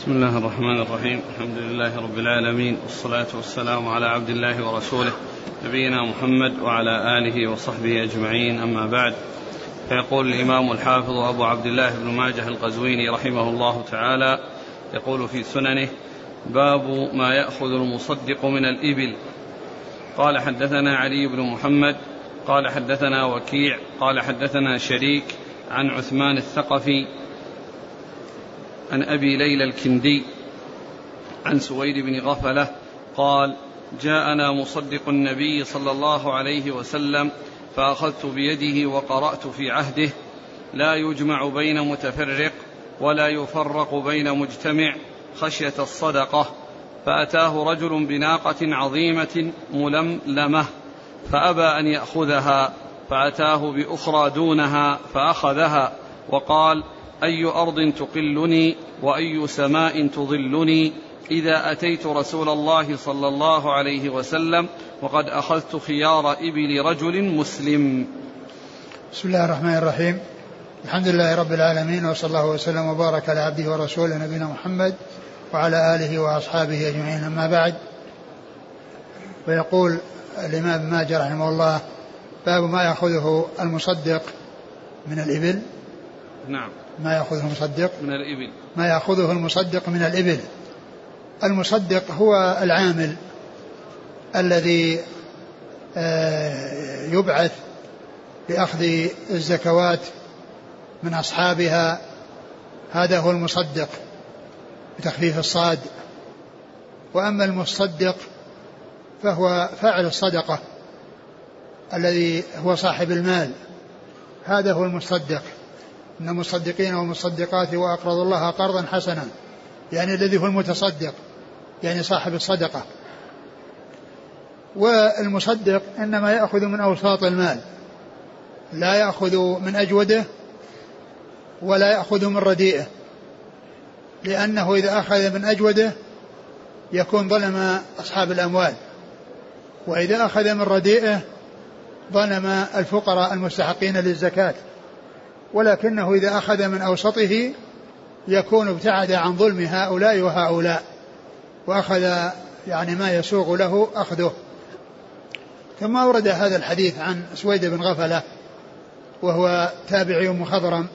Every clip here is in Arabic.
بسم الله الرحمن الرحيم. الحمد لله رب العالمين. والصلاة والسلام على عبد الله ورسوله نبينا محمد وعلى آله وصحبه أجمعين. أما بعد فيقول الإمام الحافظ أبو عبد الله بن ماجه القزويني رحمه الله تعالى يقول في سننه باب ما يأخذ المصدق من الإبل. قال حدثنا علي بن محمد قال حدثنا وكيع قال حدثنا شريك عن عثمان الثقفي عن أبي ليلى الكندي عن سويد بن غفلة قال جاءنا مصدق النبي صلى الله عليه وسلم فأخذت بيده وقرأت في عهده لا يجمع بين متفرق ولا يفرق بين مجتمع خشية الصدقة. فأتاه رجل بناقة عظيمة ململمة فأبى أن يأخذها فأتاه بأخرى دونها فأخذها وقال أي أرض تقلني وأي سماء تظلني إذا أتيت رسول الله صلى الله عليه وسلم وقد أخذت خيار إبل رجل مسلم. بسم الله الرحمن الرحيم. الحمد لله رب العالمين وصلى الله وسلم وبارك على عبده ورسوله نبينا محمد وعلى آله وأصحابه أجمعين. أما بعد ويقول الإمام ماجد رحمه الله باب ما يأخذه المصدق من الإبل. نعم. ما يأخذه المصدق؟ من الإبل. ما يأخذه المصدق من الإبل. المصدق هو العامل الذي آه، يبعث لأخذ الزكوات من أصحابها. هذا هو المصدق بتخفيف الصاد. وأما المصدق فهو فاعل الصدقة الذي هو صاحب المال. هذا هو المصدق. إن المصدقين والمصدقات وأقرضوا الله قرضا حسنا. يعني الذي هو المتصدق يعني صاحب الصدقة. والمصدق إنما يأخذ من أوساط المال. لا يأخذ من أجوده ولا يأخذ من رديئه. لأنه إذا أخذ من أجوده يكون ظلم أصحاب الأموال. وإذا أخذ من رديئه ظلم الفقراء المستحقين للزكاة. ولكنه إذا أخذ من أوسطه يكون ابتعد عن ظلم هؤلاء وهؤلاء وأخذ يعني ما يسوغ له أخذه. ثم أورد هذا الحديث عن سويد بن غفلة وهو تابعي مخضرم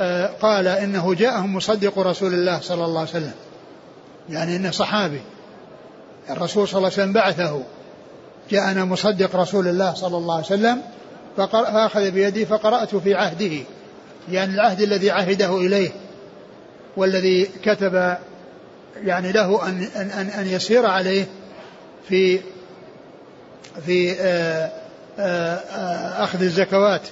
آه، قال إنه جاءهم مصدق رسول الله صلى الله عليه وسلم يعني إنه صحابي الرسول صلى الله عليه وسلم بعثه جاءنا مصدق رسول الله صلى الله عليه وسلم فأخذ بيدي فقرأت في عهده يعني العهد الذي عهده إليه والذي كتب يعني له أن, أن, أن يسير عليه في في آآ آآ أخذ الزكوات.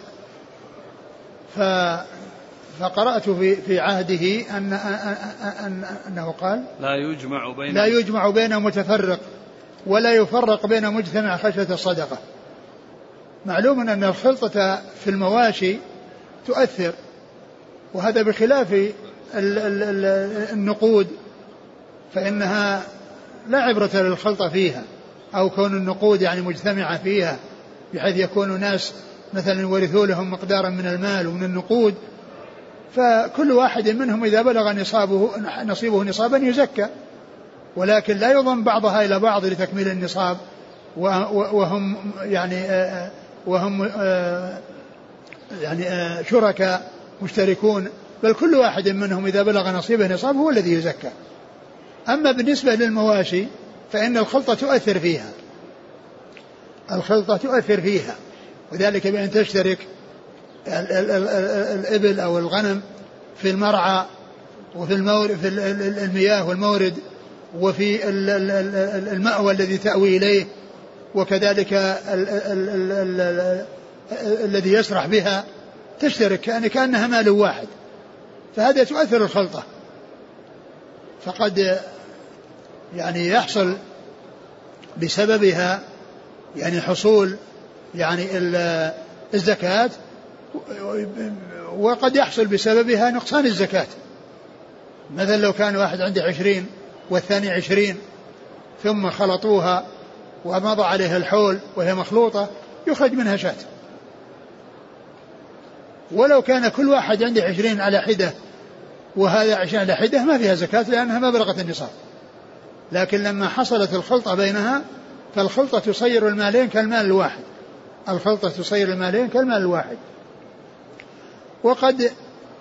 فقرأت في في عهده أن أنه قال لا يجمع بين لا يجمع بين متفرق ولا يفرق بين مجتمع خشية الصدقة. معلوم أن الخلطة في المواشي تؤثر وهذا بخلاف النقود فإنها لا عبرة للخلطة فيها أو كون النقود يعني مجتمعة فيها بحيث يكون ناس مثلا ورثوا لهم مقدارا من المال ومن النقود فكل واحد منهم إذا بلغ نصابه نصيبه نصابا يزكى ولكن لا يضم بعضها إلى بعض لتكميل النصاب وهم يعني وهم آه، يعني آه، شركاء مشتركون بل كل واحد منهم إذا بلغ نصيبه نصاب هو الذي يزكى. أما بالنسبة للمواشي فإن الخلطة تؤثر فيها. الخلطة تؤثر فيها. وذلك بأن تشترك الإبل أو الغنم في المرعى وفي المورد في المياه والمورد وفي المأوى الذي تأوي إليه. وكذلك ال ال ال ال ال الذي يسرح بها تشترك يعني كأنها مال واحد. فهذا تؤثر الخلطة. فقد يعني يحصل بسببها يعني حصول يعني الزكاة وقد يحصل بسببها نقصان الزكاة. مثلا لو كان واحد عنده عشرين والثاني عشرين ثم خلطوها ومضى عليها الحول وهي مخلوطة يخرج منها شاة. ولو كان كل واحد عنده عشرين على حدة وهذا عشان على حدة ما فيها زكاة لأنها ما بلغت النصاب. لكن لما حصلت الخلطة بينها فالخلطة تصير المالين كالمال الواحد. الخلطة تصير المالين كالمال الواحد. وقد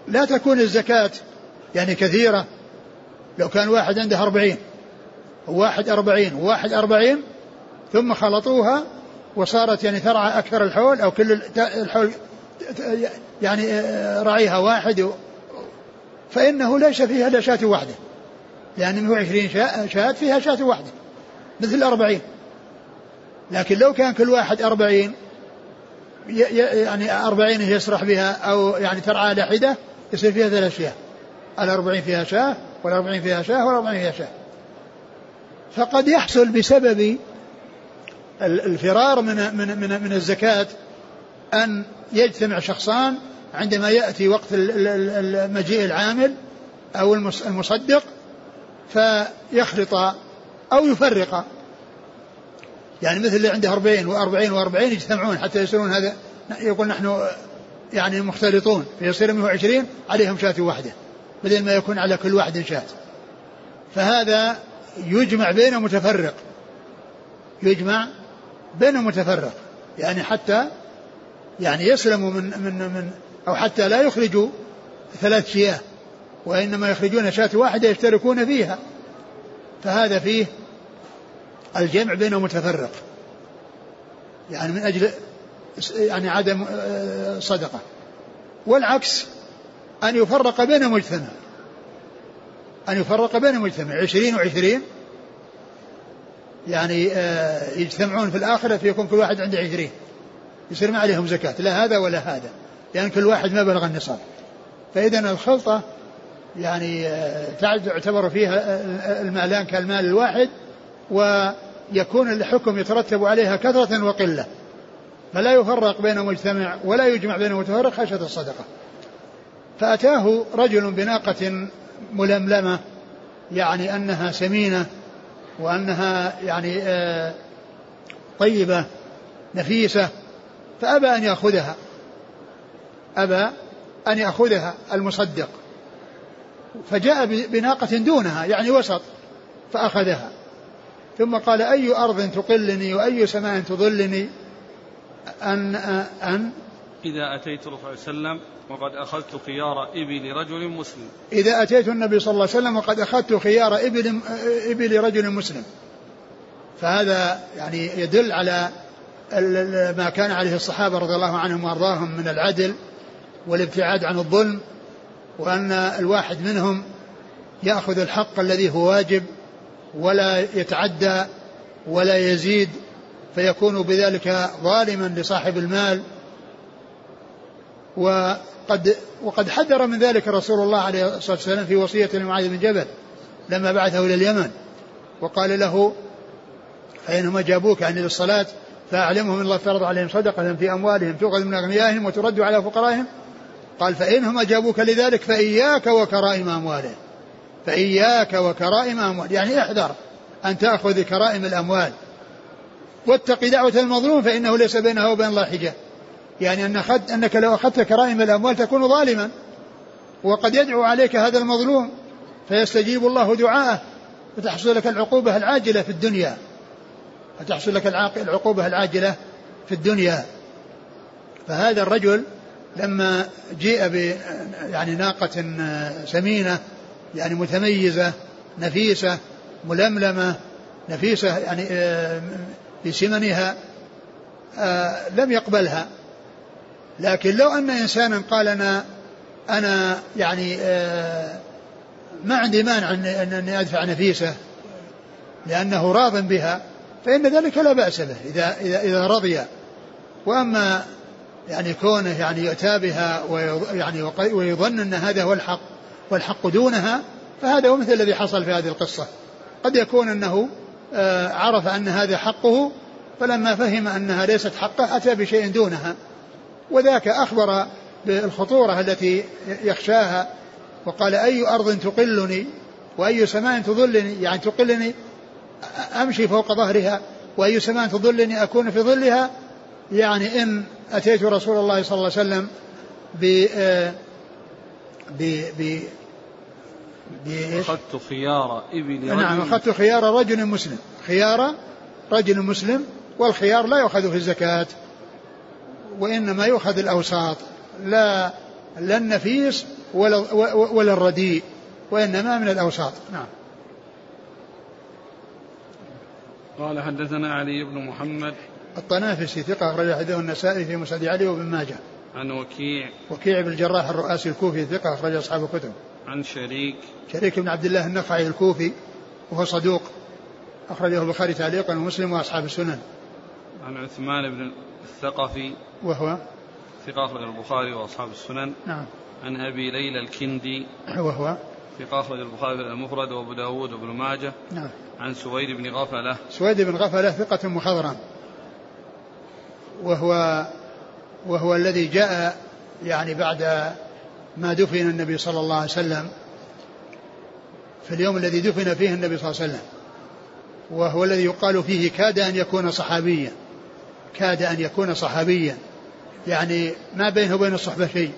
لا تكون الزكاة يعني كثيرة. لو كان واحد عنده أربعين وواحد أربعين وواحد أربعين ثم خلطوها وصارت يعني ترعى أكثر الحول أو كل الحول يعني آه، رعيها واحد فإنه ليس فيها إلا شاة واحدة. يعني عشرين شاة فيها شاة واحدة مثل الأربعين. لكن لو كان كل واحد أربعين يعني أربعين يسرح بها أو يعني ترعى على حدة يصير فيها ثلاث شياه الأربعين فيها شاة والأربعين فيها شاة والأربعين فيها شاة. فقد يحصل بسبب الفرار من من من, من الزكاة أن يجتمع شخصان عندما يأتي وقت مجيء العامل أو المصدق فيخلط أو يفرق. يعني مثل اللي عنده 40 و40 و40 يجتمعون حتى يصيرون هذا يقول نحن يعني مختلطون فيصير 120 عليهم شاة واحدة بدل ما يكون على كل واحد شاة. فهذا يجمع بين متفرق يجمع بين متفرق. يعني حتى يعني يسلموا من من من أو حتى لا يخرجوا ثلاث شياه وإنما يخرجون شاة واحدة يشتركون فيها. فهذا فيه الجمع بين متفرق. يعني من أجل يعني عدم آه، صدقة. والعكس أن يفرق بين مجتمع. أن يفرق بين مجتمع. عشرين وعشرين يعني آه، يجتمعون في الآخرة فيكون كل واحد عنده عشرين. يصير ما عليهم زكاة لا هذا ولا هذا لأن كل واحد ما بلغ النصاب. فإذا الخلطة يعني آه، تعتبر فيها آه، المالان كالمال الواحد ويكون الحكم يترتب عليها كثرة وقلة. فلا يفرق بين مجتمع ولا يجمع بين متفرق خشية الصدقة. فأتاه رجل بناقة ململمة يعني أنها سمينة وأنها يعني آه، طيبة نفيسة فأبى أن يأخذها. أبى أن يأخذها المصدق. فجاء بناقة دونها يعني وسط فأخذها. ثم قال أي أرض تقلني وأي سماء تظلني؟ أن أن إذا أتيت صلى الله عليه وسلم وقد أخذت خيار إبل رجل مسلم. إذا أتيت النبي صلى الله عليه وسلم وقد أخذت خيار إبل, إبل رجل مسلم. فهذا يعني يدل على ما كان عليه الصحابة رضي الله عنهم وأرضاهم من العدل والابتعاد عن الظلم وأن الواحد منهم يأخذ الحق الذي هو واجب ولا يتعدى ولا يزيد فيكون بذلك ظالما لصاحب المال وقد وقد حذر من ذلك رسول الله عليه الصلاة والسلام في وصية لمعاذ بن جبل لما بعثه إلى اليمن. وقال له فإنهم جابوك يعني للصلاة فأعلمهم الله فرض عليهم صدقة في أموالهم تؤخذ من أغنيائهم وترد على فقرائهم. قال فإنهم أجابوك لذلك فإياك وكرائم أموالهم. فإياك وكرائم أموال. يعني احذر أن تأخذ كرائم الأموال. واتق دعوة المظلوم فإنه ليس بينها وبين الله حجاب يعني أن أخذ أنك لو أخذت كرائم الأموال تكون ظالما وقد يدعو عليك هذا المظلوم فيستجيب الله دعاءه فتحصل لك العقوبة العاجلة في الدنيا. فتحصل لك العقوبة العاجلة في الدنيا. فهذا الرجل لما جيء ب يعني ناقة سمينة يعني متميزة نفيسة ململمة نفيسة يعني آه، بسمنها آه، لم يقبلها. لكن لو أن إنسانا قال أنا أنا يعني آه، ما عندي مانع أني أدفع نفيسة لأنه راض بها فإن ذلك لا بأس به إذا إذا إذا رضي. وأما يعني كونه يعني يؤتى بها ويعني ويظن أن هذا هو الحق والحق دونها فهذا هو مثل الذي حصل في هذه القصة. قد يكون أنه آه، عرف أن هذا حقه فلما فهم أنها ليست حقه أتى بشيء دونها. وذاك أخبر بالخطورة التي يخشاها وقال أي أرض تقلني وأي سماء تظلني يعني تقلني أمشي فوق ظهرها وأي سماء تظلني أكون في ظلها يعني إن أتيت رسول الله صلى الله عليه وسلم ب ب ب أخذت خيار إبل نعم أخذت خيار رجل مسلم. خيار رجل مسلم والخيار لا يؤخذ في الزكاة. وإنما يؤخذ الأوساط لا لا النفيس ولا ولا الرديء وإنما من الأوساط. نعم. قال حدثنا علي بن محمد. الطنافسي ثقة أخرج حديثه النسائي في مسند علي وابن ماجه. عن وكيع. وكيع بن الجراح الرؤاسي الكوفي ثقة أخرج أصحاب الكتب. عن شريك. شريك بن عبد الله النخعي الكوفي وهو صدوق أخرجه البخاري تعليقا ومسلم وأصحاب السنن. عن عثمان بن الثقفي وهو ثقة أخرج البخاري وأصحاب السنن. نعم. عن أبي ليلى الكندي وهو ثقة أخرج البخاري المفرد وأبو داود وابن ماجه. نعم. عن سويد بن غفلة. سويد بن غفلة ثقة مخضرم. وهو وهو الذي جاء يعني بعد ما دفن النبي صلى الله عليه وسلم في اليوم الذي دفن فيه النبي صلى الله عليه وسلم. وهو الذي يقال فيه كاد أن يكون صحابيا. كاد أن يكون صحابيا. يعني ما بينه وبين الصحبة شيء.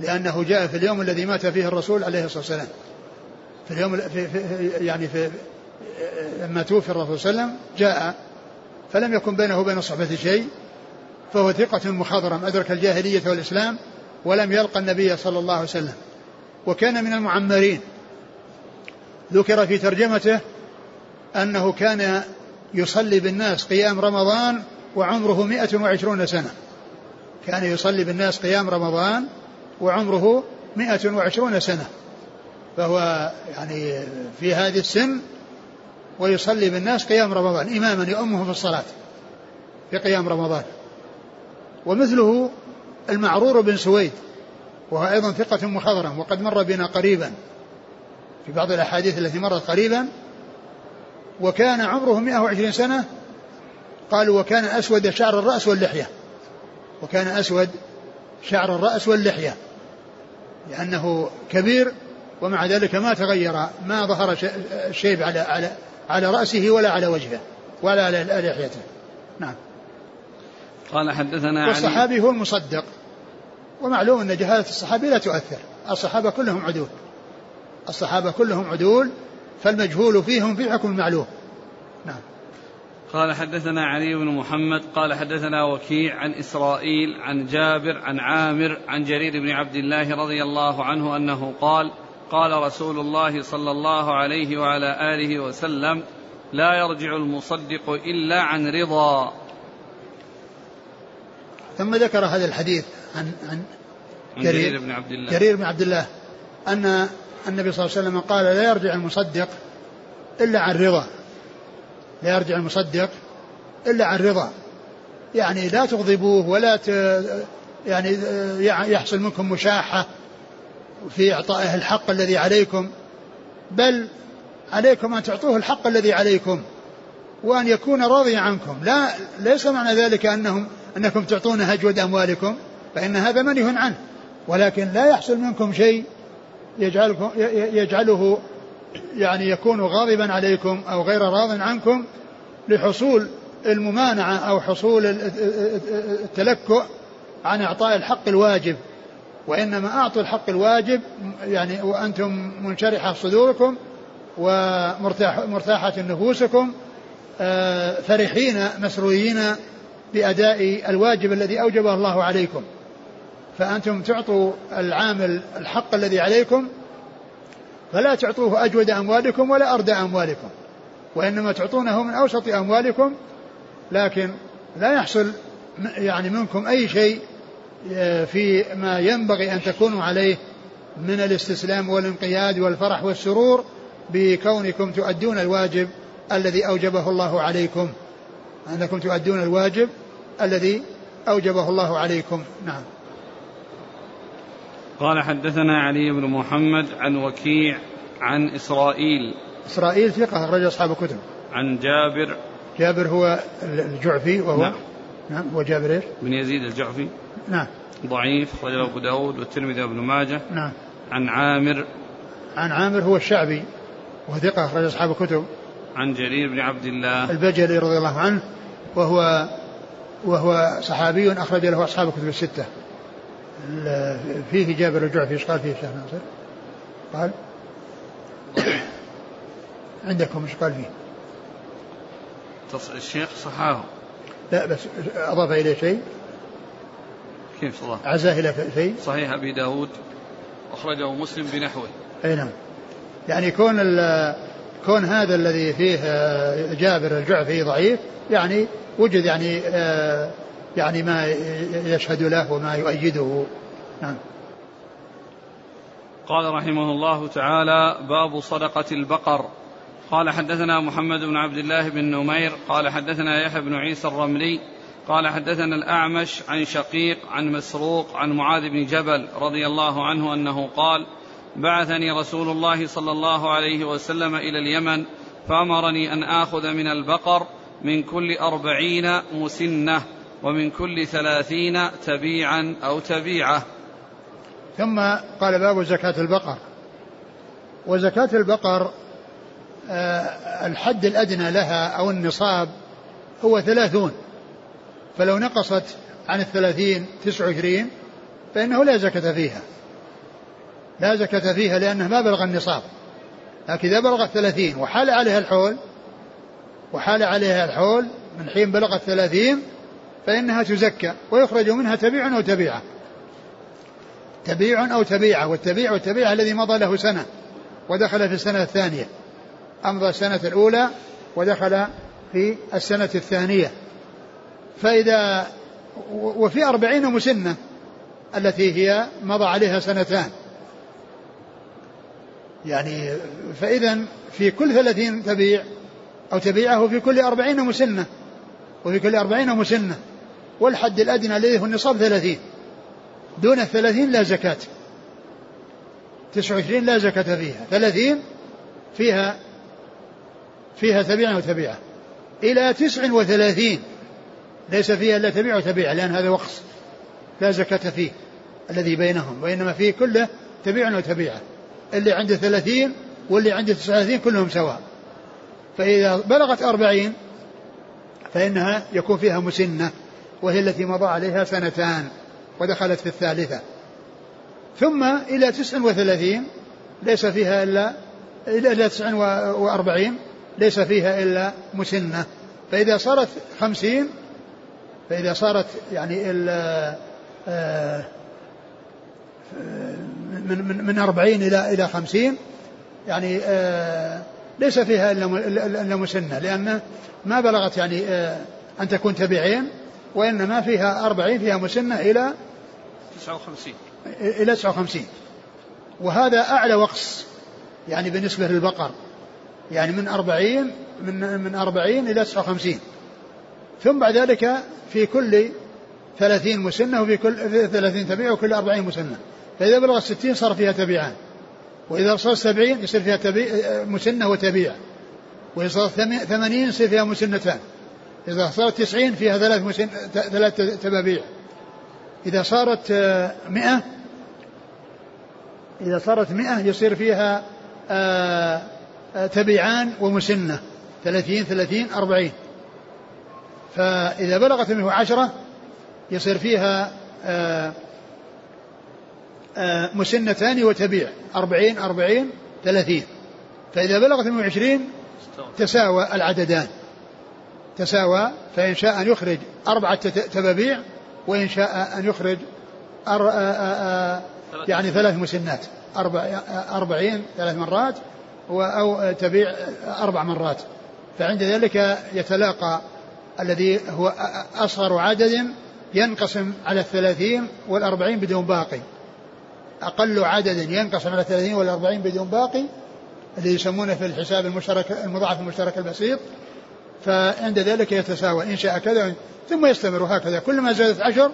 لأنه جاء في اليوم الذي مات فيه الرسول عليه الصلاة والسلام. في اليوم في في يعني في لما توفي الرسول صلى الله عليه وسلم جاء. فلم يكن بينه وبين الصحبة شيء. فهو ثقة مخضرم. أدرك الجاهلية والإسلام ولم يلقى النبي صلى الله عليه وسلم. وكان من المعمرين. ذكر في ترجمته أنه كان يصلي بالناس قيام رمضان وعمره مئة وعشرون سنة. كان يصلي بالناس قيام رمضان وعمره مئة وعشرون سنة. فهو يعني في هذه السن ويصلي بالناس قيام رمضان إماما يؤمهم في الصلاة في قيام رمضان. ومثله المعرور بن سويد وهو أيضا ثقة مخضرم وقد مر بنا قريبا في بعض الأحاديث التي مرت قريبا وكان عمره 120 سنة قالوا وكان أسود شعر الرأس واللحية. وكان أسود شعر الرأس واللحية. لأنه كبير ومع ذلك ما تغير ما ظهر شيب على على على رأسه ولا على وجهه ولا على لحيته. نعم. قال حدثنا والصحابي هو المصدق. ومعلوم أن جهالة الصحابي لا تؤثر. الصحابة كلهم عدول. الصحابة كلهم عدول فالمجهول فيهم في حكم المعلوم. قال حدثنا علي بن محمد قال حدثنا وكيع عن إسرائيل عن جابر عن عامر عن جرير بن عبد الله رضي الله عنه أنه قال قال رسول الله صلى الله عليه وعلى آله وسلم لا يرجع المصدق إلا عن رضا. ثم ذكر هذا الحديث عن عن جرير, جرير. بن عبد الله. جرير بن عبد الله. أن النبي صلى الله عليه وسلم قال لا يرجع المصدق إلا عن رضا. لا يرجع المصدق إلا عن رضا. يعني لا تغضبوه ولا ت... يعني يحصل منكم مشاحة في إعطائه الحق الذي عليكم بل عليكم أن تعطوه الحق الذي عليكم وأن يكون راضيا عنكم. لا ليس معنى ذلك أنهم أنكم تعطون هجود أموالكم فإن هذا منه عنه. ولكن لا يحصل منكم شيء يجعلكم يجعله يعني يكون غاضبا عليكم أو غير راض عنكم لحصول الممانعة أو حصول التلكؤ عن إعطاء الحق الواجب. وإنما أعطوا الحق الواجب يعني وأنتم منشرحة صدوركم ومرتاحة نفوسكم آه، فرحين مسرورين بأداء الواجب الذي أوجبه الله عليكم. فأنتم تعطوا العامل الحق الذي عليكم فلا تعطوه أجود أموالكم ولا أردى أموالكم. وإنما تعطونه من أوسط أموالكم لكن لا يحصل يعني منكم أي شيء آه، في ما ينبغي أن تكونوا عليه من الاستسلام والانقياد والفرح والسرور بكونكم تؤدون الواجب الذي أوجبه الله عليكم. أنكم تؤدون الواجب الذي أوجبه الله عليكم. نعم. قال حدثنا علي بن محمد عن وكيع عن إسرائيل. إسرائيل ثقة أخرج أصحاب الكتب. عن جابر. جابر هو الجعفي وهو نعم, نعم هو جابر؟ بن يزيد الجعفي. نعم. ضعيف رجل أبو داود والترمذي وابن ماجه. نعم. عن عامر. عن عامر هو الشعبي وهو ثقة أخرج أصحاب الكتب. عن جرير بن عبد الله. البجلي رضي الله عنه وهو وهو صحابي أخرج له أصحاب الكتب الستة. فيه جابر الجعفي إيش قال فيه الشيخ ناصر؟ قال عندكم إيش قال فيه؟ الشيخ صححه. لا بس أضاف إليه شيء. كيف صلاح عزاه إلى شيء. صحيح أبي داود أخرجه مسلم بنحوه. أي نعم. يعني كون كون هذا الذي فيه جابر الجعفي ضعيف يعني وجد يعني آه، يعني ما يشهد له وما يؤيده. نعم. قال رحمه الله تعالى باب صدقة البقر. قال حدثنا محمد بن عبد الله بن نمير قال حدثنا يحيى بن عيسى الرملي قال حدثنا الأعمش عن شقيق عن مسروق عن معاذ بن جبل رضي الله عنه أنه قال بعثني رسول الله صلى الله عليه وسلم إلى اليمن فأمرني أن آخذ من البقر من كل أربعين مسنة. ومن كل ثلاثين تبيعا أو تبيعة. ثم قال باب زكاة البقر. وزكاة البقر آه، الحد الأدنى لها أو النصاب هو ثلاثون. فلو نقصت عن الثلاثين تسع وعشرين فإنه لا زكاة فيها. لا زكاة فيها لأنه ما بلغ النصاب. لكن إذا بلغت ثلاثين وحال عليها الحول وحال عليها الحول من حين بلغت ثلاثين فإنها تزكى ويخرج منها تبيع أو تبيعة. تبيع أو تبيعة والتبيع والتبيعة الذي مضى له سنة ودخل في السنة الثانية. أمضى السنة الأولى ودخل في السنة الثانية. فإذا وفي أربعين مسنة التي هي مضى عليها سنتان. يعني فإذا في كل ثلاثين تبيع أو تبيعه في كل أربعين مسنة. وفي كل أربعين مسنة والحد الأدنى الذي هو النصاب ثلاثين. دون الثلاثين لا زكاة. تسعة وعشرين لا زكاة فيها. ثلاثين فيها فيها تبيعة وتبيعة إلى تسع وثلاثين. ليس فيها إلا تبيع وتبيع لأن هذا وقص. لا زكاة فيه الذي بينهم وإنما فيه كله تبيع وتبيعة اللي عنده ثلاثين واللي عنده تسعة وثلاثين كلهم سواء. فإذا بلغت أربعين فإنها يكون فيها مسنة وهي التي مضى عليها سنتان ودخلت في الثالثة. ثم إلى تسع وثلاثين ليس فيها إلا إلى تسع وأربعين ليس فيها إلا مسنة. فإذا صارت خمسين فإذا صارت يعني ال آه، من من من أربعين إلى إلى خمسين يعني آه، ليس فيها إلا مسنة لأن ما بلغت يعني آه، أن تكون تبعين وإنما فيها أربعين فيها مسنة إلى تسعة وخمسين. إلى تسعة وخمسين. وهذا أعلى وقص يعني بالنسبة للبقر يعني من أربعين من من أربعين إلى تسعة وخمسين. ثم بعد ذلك في كل ثلاثين مسنة وفي كل ثلاثين تبيع وكل أربعين مسنة. فإذا بلغ الستين صار فيها تبيعان وإذا صار سبعين يصير فيها تبيع مسنة وتبيع. وإذا صار ثمانين يصير فيها مسنتان. إذا صارت تسعين فيها ثلاث مسن ثلاث تبابيع. إذا صارت مئة إذا صارت مئة يصير فيها آه تبيعان ومسنة. ثلاثين ثلاثين أربعين. فإذا بلغت منه عشرة يصير فيها آه، آه، مسنتان وتبيع. أربعين أربعين ثلاثين. فإذا بلغت منه عشرين تساوى العددان. تساوى فإن شاء أن يخرج أربعة تبابيع وإن شاء أن يخرج أر آه، يعني ثلاث مسنات. أربع أربعين ثلاث مرات أو تبيع أربع مرات. فعند ذلك يتلاقى الذي هو أصغر عدد ينقسم على الثلاثين والأربعين بدون باقي. أقل عدد ينقسم على الثلاثين والأربعين بدون باقي اللي يسمونه في الحساب المشترك المضاعف المشترك البسيط. فعند ذلك يتساوى إن شاء كذا ثم يستمر هكذا. كلما زادت عشر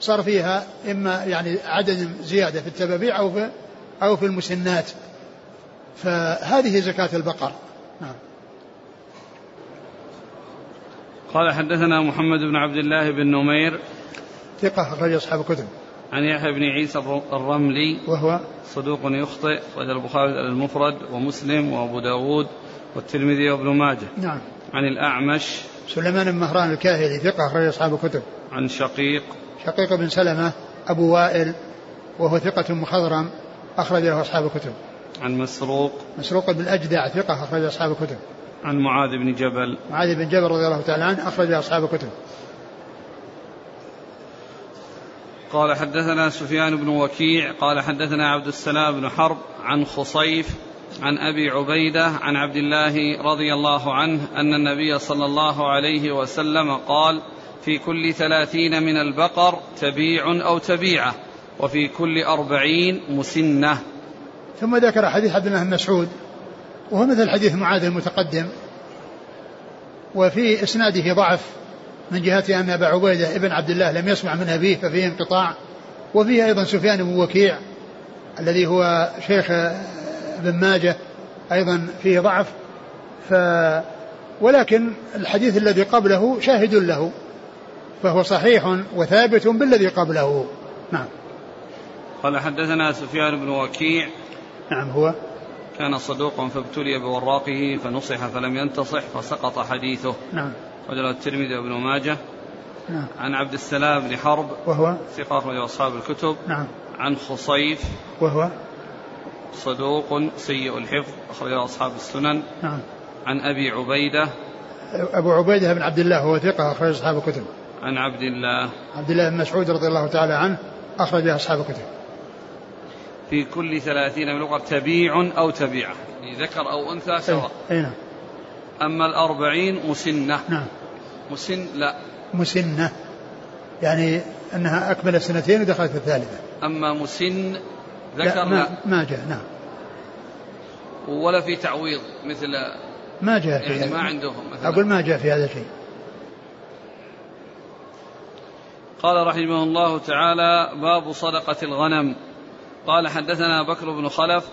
صار فيها إما يعني عدد زيادة في التبابيع أو في أو في المسنات. فهذه زكاة البقر. نعم. قال حدثنا محمد بن عبد الله بن نمير. ثقة أخرج أصحاب الكتب. عن يحيى بن عيسى الرملي وهو صدوق يخطئ أخرج البخاري المفرد ومسلم وأبو داود والترمذي وابن ماجه. نعم. عن الأعمش سليمان بن مهران الكاهلي ثقة أخرج أصحاب الكتب. عن شقيق. شقيق بن سلمة أبو وائل وهو ثقة مخضرم أخرج له أصحاب الكتب. عن مسروق. مسروق بن الأجدع ثقة أخرج أصحاب الكتب. عن معاذ بن جبل. معاذ بن جبل رضي الله تعالى عنه أخرج أصحاب الكتب. قال حدثنا سفيان بن وكيع قال حدثنا عبد السلام بن حرب عن خصيف عن أبي عبيدة عن عبد الله رضي الله عنه أن النبي صلى الله عليه وسلم قال في كل ثلاثين من البقر تبيع أو تبيعة وفي كل أربعين مسنة. ثم ذكر حديث عبد الله بن مسعود وهو مثل حديث معاذ المتقدم وفي إسناده ضعف. من جهة أن أبا عبيدة ابن عبد الله لم يسمع من أبيه ففيه انقطاع. وفيه أيضا سفيان بن وكيع الذي هو شيخ ابن ماجه أيضا فيه ضعف. ف ولكن الحديث الذي قبله شاهد له فهو صحيح وثابت بالذي قبله. نعم. قال حدثنا سفيان بن وكيع. نعم هو. كان صدوقا فابتلي بوراقه فنصح فلم ينتصح فسقط حديثه. نعم. رجل الترمذي وابن ماجه. نعم. عن عبد السلام بن حرب. وهو؟ ثقة أخرج أصحاب الكتب. نعم. عن خصيف. وهو؟ صدوق سيء الحفظ أخرج أصحاب السنن. نعم. عن أبي عبيدة. أبو عبيدة بن عبد الله هو ثقة أخرج أصحاب الكتب. عن عبد الله. عبد الله بن مسعود رضي الله تعالى عنه أخرج أصحاب الكتب. في كل ثلاثين من لغة تبيع أو تبيعة ذكر أو أنثى سواء. أي نعم. أما الأربعين مسنة. نعم. مسن لا. مسنة. يعني أنها أكمل سنتين ودخلت في الثالثة. أما مسن ذكر لا, ما, ما جاء نعم. ولا في تعويض مثل ما جاء في يعني هذا. ما عندهم مثلا. أقول ما جاء في هذا شيء قال رحمه الله تعالى باب صدقة الغنم. قال حدثنا بكر بن خلف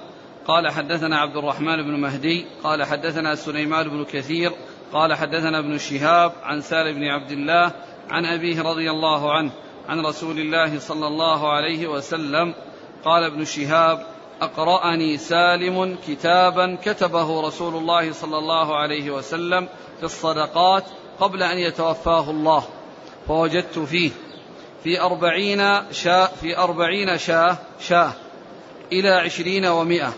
قال حدثنا عبد الرحمن بن مهدي قال حدثنا سليمان بن كثير قال حدثنا ابن شهاب عن سالم بن عبد الله عن أبيه رضي الله عنه عن رسول الله صلى الله عليه وسلم قال ابن شهاب أقرأني سالم كتابا كتبه رسول الله صلى الله عليه وسلم في الصدقات قبل أن يتوفاه الله فوجدت فيه في أربعين شاة في أربعين شاة شاة إلى عشرين ومائة.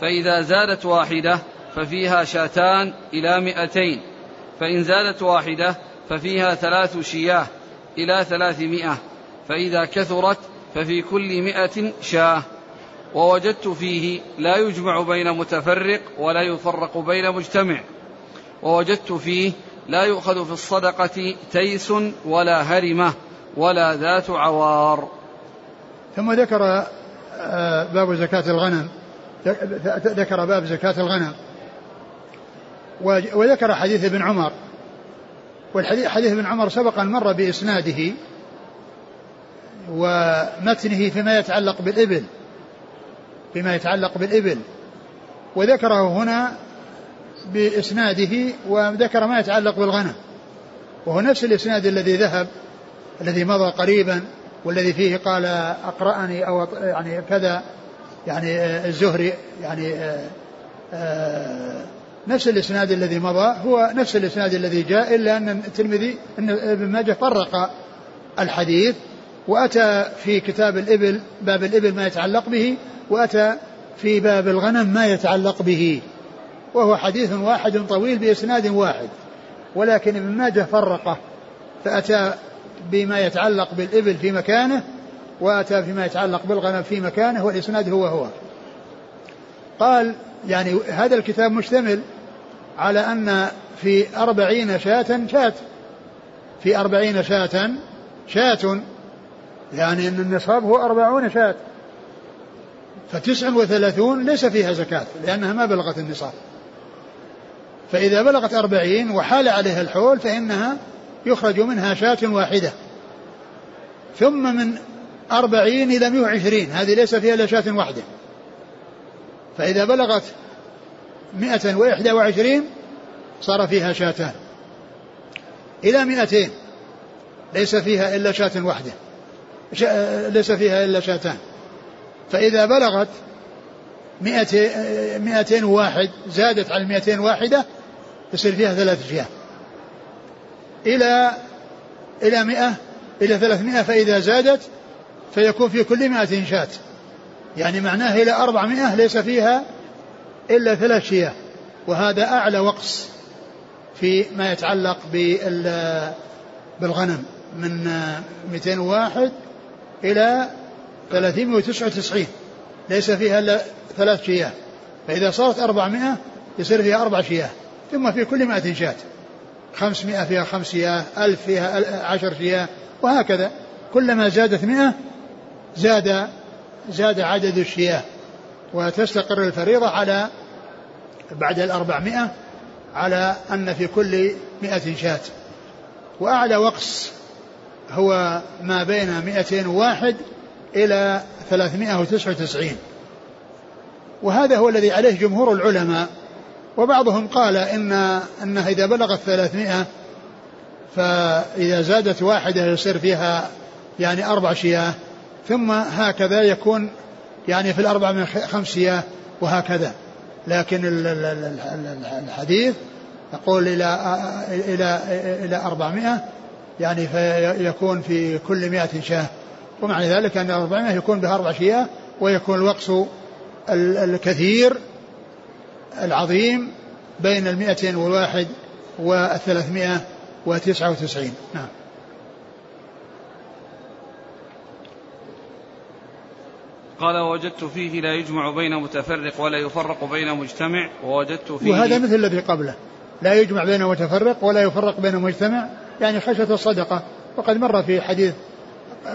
فإذا زادت واحدة ففيها شاتان إلى مئتين. فإن زادت واحدة ففيها ثلاث شياه إلى ثلاثمائة. فإذا كثرت ففي كل مئة شاة. ووجدت فيه لا يجمع بين متفرق ولا يفرق بين مجتمع. ووجدت فيه لا يؤخذ في الصدقة تيس ولا هرمة ولا ذات عوار. ثم ذكر آه، باب زكاة الغنم. ذكر باب زكاة الغنم. وذكر حديث ابن عمر. والحديث حديث ابن عمر سبق أن مر بإسناده ومتنه فيما يتعلق بالإبل فيما يتعلق بالإبل. وذكره هنا بإسناده وذكر ما يتعلق بالغنم. وهو نفس الإسناد الذي ذهب الذي مضى قريبا والذي فيه قال أقرأني أو يعني كذا يعني الزهري يعني آه، آه، نفس الإسناد الذي مضى هو نفس الإسناد الذي جاء إلا أن الترمذي أن ابن ماجه فرق الحديث وأتى في كتاب الإبل باب الإبل ما يتعلق به وأتى في باب الغنم ما يتعلق به وهو حديث واحد طويل بإسناد واحد. ولكن ابن ماجه فرقه فأتى بما يتعلق بالإبل في مكانه وأتى فيما يتعلق بالغنم في مكانه والإسناد هو هو. قال يعني هذا الكتاب مشتمل على أن في أربعين شاة شاة. في أربعين شاة شاة يعني أن النصاب هو أربعون شاة. فتسع وثلاثون ليس فيها زكاة لأنها ما بلغت النصاب. فإذا بلغت أربعين وحال عليها الحول فإنها يخرج منها شاة واحدة. ثم من أربعين إلى مئة وعشرين. هذه ليس فيها إلا شاة واحدة. فإذا بلغت مئة وإحدى وعشرين صار فيها شاتان. إلى مئتين. ليس فيها إلا شاة واحدة. ليس فيها إلا شاتان. فإذا بلغت مئتين واحد زادت على المئتين واحدة يصير فيها ثلاث شياه. إلى إلى مئة إلى ثلاثمائة فإذا زادت فيكون في كل مئة شاة. يعني معناه إلى أربعمائة ليس فيها إلا ثلاث شياه. وهذا أعلى وقص في ما يتعلق بالغنم من 201 إلى 399 ليس فيها إلا ثلاث شياه. فإذا صارت 400 يصير فيها أربع شياه. ثم في كل مائة شاة. خمسمائة فيها خمس شياه ألف فيها عشر شياه وهكذا. كلما زادت مئة زاد زاد عدد الشياه وتستقر الفريضة على بعد الأربعمائة على أن في كل مئة شاة. وأعلى وقص هو ما بين مئتين واحد إلى ثلاثمائة وتسعة وتسعين. وهذا هو الذي عليه جمهور العلماء. وبعضهم قال إن أنها إذا بلغت ثلاثمائة فإذا زادت واحدة يصير فيها يعني أربع شياه. ثم هكذا يكون يعني في الأربع من خمس شياه وهكذا. لكن الحديث يقول إلى إلى إلى 400 يعني فيكون في كل 100 شاة. ومعنى ذلك أن 400 يكون بها أربع شياه ويكون الوقص الكثير العظيم بين والواحد والثلاثمائة وتسعة وتسعين. نعم. قال ووجدت فيه لا يجمع بين متفرق ولا يفرق بين مجتمع. ووجدت فيه وهذا مثل الذي قبله. لا يجمع بين متفرق ولا يفرق بين مجتمع. يعني خشية الصدقة. وقد مر في حديث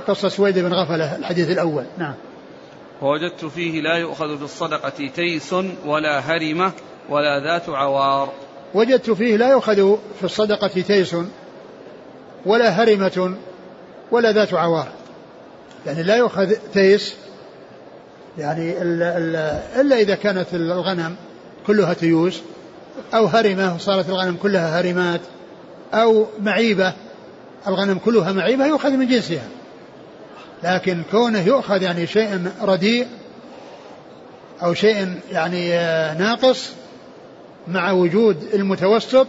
قصة سويد بن غفلة الحديث الأول. نعم. ووجدت فيه لا يؤخذ في الصدقة تيس ولا هرمة ولا ذات عوار. وجدت فيه لا يؤخذ في الصدقة تيس ولا هرمة ولا ذات عوار. يعني لا يؤخذ تيس يعني إلا, إلا, إلا إذا كانت الغنم كلها تيوس أو هرمة وصارت الغنم كلها هرمات أو معيبة الغنم كلها معيبة يؤخذ من جنسها. لكن كونه يؤخذ يعني شيء رديء أو شيء يعني ناقص مع وجود المتوسط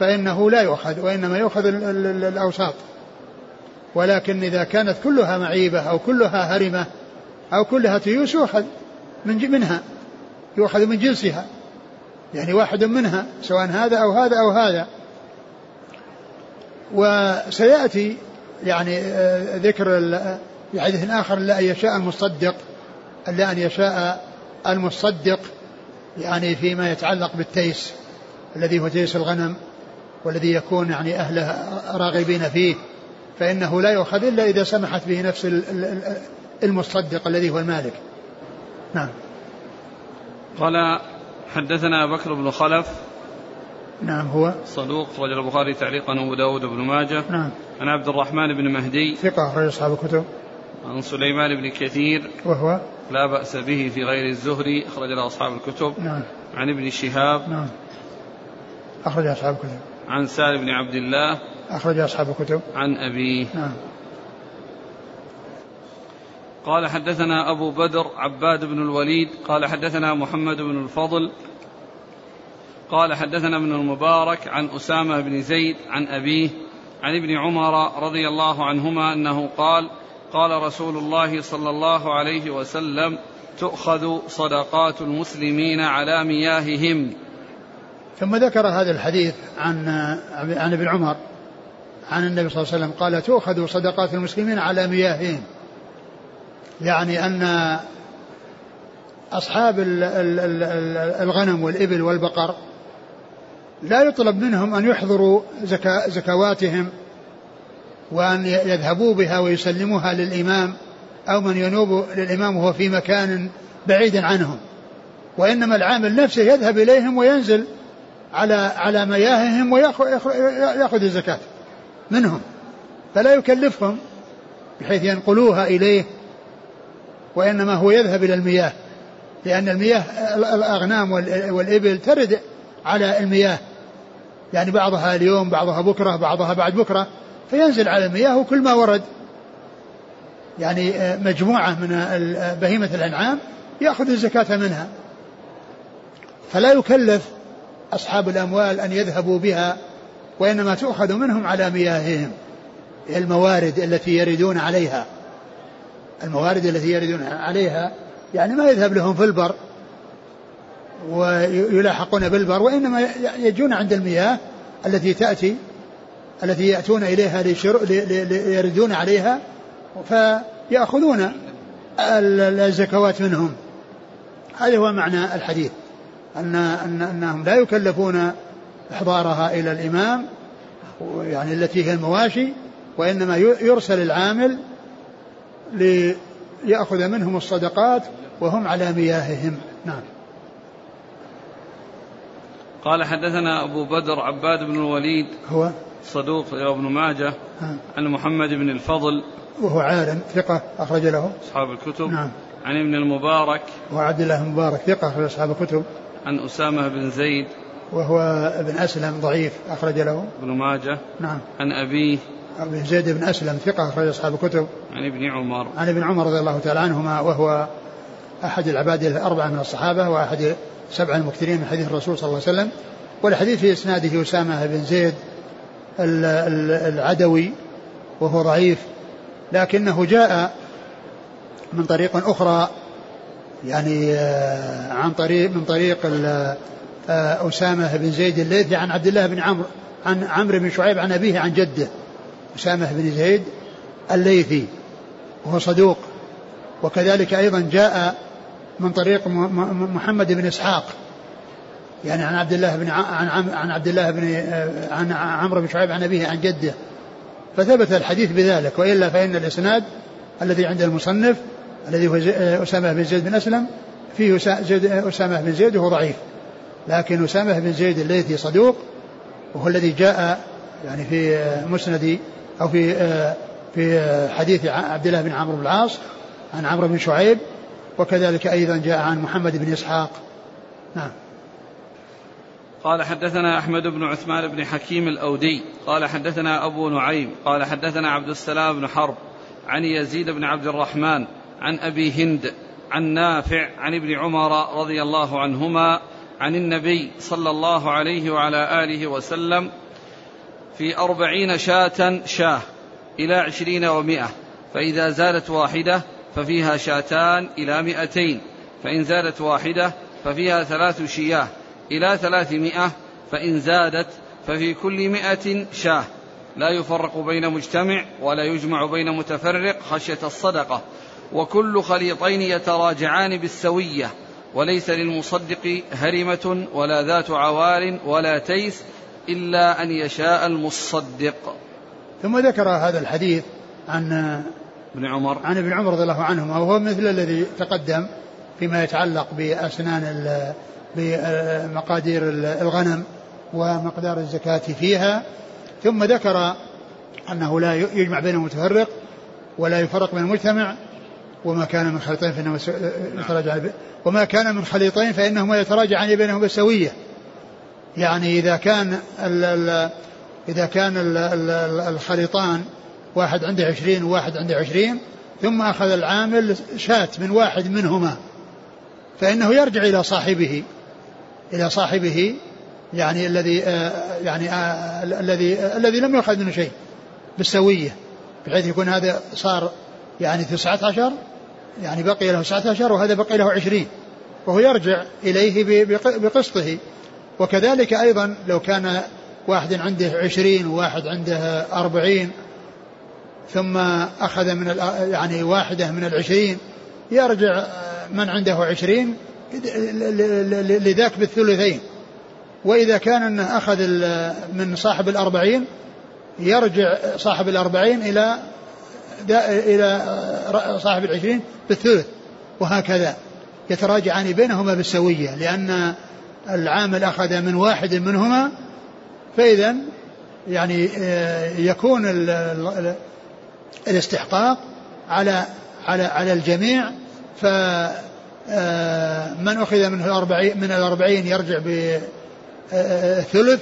فإنه لا يؤخذ وإنما يؤخذ الأوساط. ولكن إذا كانت كلها معيبة أو كلها هرمة أو كلها تيوس يؤخذ من منها يؤخذ من جنسها. يعني واحد منها سواء هذا أو هذا أو هذا. وسيأتي يعني آه، ذكر في حديث آخر لا أن يشاء المصدق لا أن يشاء المصدق يعني فيما يتعلق بالتيس الذي هو تيس الغنم والذي يكون يعني أهله راغبين فيه. فإنه لا يؤخذ إلا إذا سمحت به نفس المصدق الذي هو المالك. نعم. قال حدثنا بكر بن خلف. نعم هو صدوق رجل البخاري تعليقا أبو داود بن ماجه. نعم. عن عبد الرحمن بن مهدي. ثقة أخرج أصحاب الكتب. عن سليمان بن كثير. وهو لا بأس به في غير الزهري أخرج له أصحاب الكتب. نعم. عن ابن شهاب. نعم. أخرج أصحاب الكتب. عن سالم بن عبد الله. أخرج أصحاب الكتب. عن أبيه. نعم. قال حدثنا أبو بدر عباد بن الوليد قال حدثنا محمد بن الفضل قال حدثنا ابن المبارك عن أسامة بن زيد عن أبيه عن ابن عمر رضي الله عنهما أنه قال قال رسول الله صلى الله عليه وسلم تؤخذ صدقات المسلمين على مياههم. ثم ذكر هذا الحديث عن عن ابن عمر عن النبي صلى الله عليه وسلم قال تؤخذ صدقات المسلمين على مياههم. يعني أن أصحاب الغنم والإبل والبقر لا يطلب منهم أن يحضروا زكا زكواتهم وأن يذهبوا بها ويسلموها للإمام أو من ينوب للإمام وهو في مكان بعيد عنهم. وإنما العامل نفسه يذهب إليهم وينزل على على مياههم ويأخذ الزكاة منهم. فلا يكلفهم بحيث ينقلوها إليه وإنما هو يذهب إلى المياه لأن المياه الأغنام والإبل ترد على المياه. يعني بعضها اليوم بعضها بكرة بعضها بعد بكرة فينزل على المياه وكل ما ورد. يعني آه، مجموعة من بهيمة الأنعام يأخذ الزكاة منها. فلا يكلف أصحاب الأموال أن يذهبوا بها وإنما تؤخذ منهم على مياههم الموارد التي يردون عليها. الموارد التي يردون عليها يعني ما يذهب لهم في البر ويلاحقون بالبر وإنما يجون عند المياه التي تأتي التي يأتون إليها ليردون عليها فيأخذون الزكوات منهم. هذا هو معنى الحديث أن أن أنهم لا يكلفون إحضارها إلى الإمام يعني التي هي المواشي وإنما يرسل العامل ليأخذ منهم الصدقات وهم على مياههم. نعم. قال حدثنا أبو بدر عباد بن الوليد هو صدوق ابن ماجه عن محمد بن الفضل وهو عالم ثقة أخرج له. أصحاب الكتب. نعم. عن ابن المبارك وعبد الله بن مبارك ثقة أخرج أصحاب الكتب. عن أسامة بن زيد وهو ابن أسلم ضعيف أخرج له. ابن ماجه نعم. عن أبيه زيد بن أسلم ثقة أخرج أصحاب الكتب. عن ابن عمر. عن ابن عمر رضي الله تعالى عنهما وهو أحد العباد الأربعة من الصحابة وأحد سبع المكثرين من حديث الرسول صلى الله عليه وسلم. والحديث في إسناده أسامة بن زيد العدوي وهو ضعيف لكنه جاء من طريق أخرى يعني آه، عن طريق من طريق آه، أسامة بن زيد الليثي عن عبد الله بن عمرو عن عمرو بن شعيب عن أبيه عن جده. أسامة بن زيد الليثي وهو صدوق. وكذلك أيضا جاء من طريق محمد بن إسحاق. يعني عن عبد الله بن عن عن عبد الله بن آه، عن عمرو بن شعيب عن أبيه عن جده. فثبت الحديث بذلك وإلا فإن الإسناد الذي عند المصنف الذي هو آه، أسامة بن زيد بن أسلم فيه أسامة بن زيد وهو ضعيف. لكن أسامة بن زيد الليثي صدوق وهو الذي جاء يعني في آه، مسند أو في في حديث عبد الله بن عمرو بن العاص عن عمرو بن شعيب وكذلك أيضا جاء عن محمد بن إسحاق. نعم. قال حدثنا أحمد بن عثمان بن حكيم الأودي قال حدثنا أبو نعيم قال حدثنا عبد السلام بن حرب عن يزيد بن عبد الرحمن عن أبي هند عن نافع عن ابن عمر رضي الله عنهما عن النبي صلى الله عليه وعلى آله وسلم في أربعين شاة شاة إلى عشرين ومائة فإذا زادت واحدة ففيها شاتان إلى مئتين فإن زادت واحدة ففيها ثلاث شياه إلى ثلاثمائة فإن زادت ففي كل مائة شاة. لا يفرق بين مجتمع ولا يجمع بين متفرق خشية الصدقة وكل خليطين يتراجعان بالسوية وليس للمصدق هرمة ولا ذات عوار ولا تيس إلا أن يشاء المصدق. ثم ذكر هذا الحديث عن ابن عمر. عن ابن عمر رضي الله عنهما وهو مثل الذي تقدم فيما يتعلق بأسنان بمقادير الغنم ومقدار الزكاة فيها. ثم ذكر أنه لا يجمع بين المتفرق ولا يفرق بين المجتمع. وما كان من خليطين فإنه يتراجع وما كان من خليطين فإنهما يتراجعان بينهما بالسوية. يعني إذا كان ال ال إذا كان ال ال الخليطان واحد عنده عشرين وواحد عنده عشرين ثم أخذ العامل شاة من واحد منهما فإنه يرجع إلى صاحبه إلى صاحبه يعني الذي آه، يعني آه، الذي الذي لم يؤخذ منه شيء بالسوية بحيث يكون هذا صار يعني تسعة عشر يعني بقي له تسعة عشر وهذا بقي له عشرين وهو يرجع إليه بقسطه. وكذلك أيضا لو كان واحد عنده عشرين وواحد عنده أربعين ثم أخذ من يعني واحدة من العشرين يرجع من عنده عشرين لذاك بالثلثين. وإذا كان أنه أخذ من صاحب الأربعين يرجع صاحب الأربعين إلى إلى صاحب العشرين بالثلث. وهكذا. يتراجعان بينهما بالسوية لأن العامل أخذ من واحد منهما فإذا يعني آه، يكون الاستحقاق على على على الجميع ف آه، من أخذ منه الأربعين من الأربعين يرجع بثلث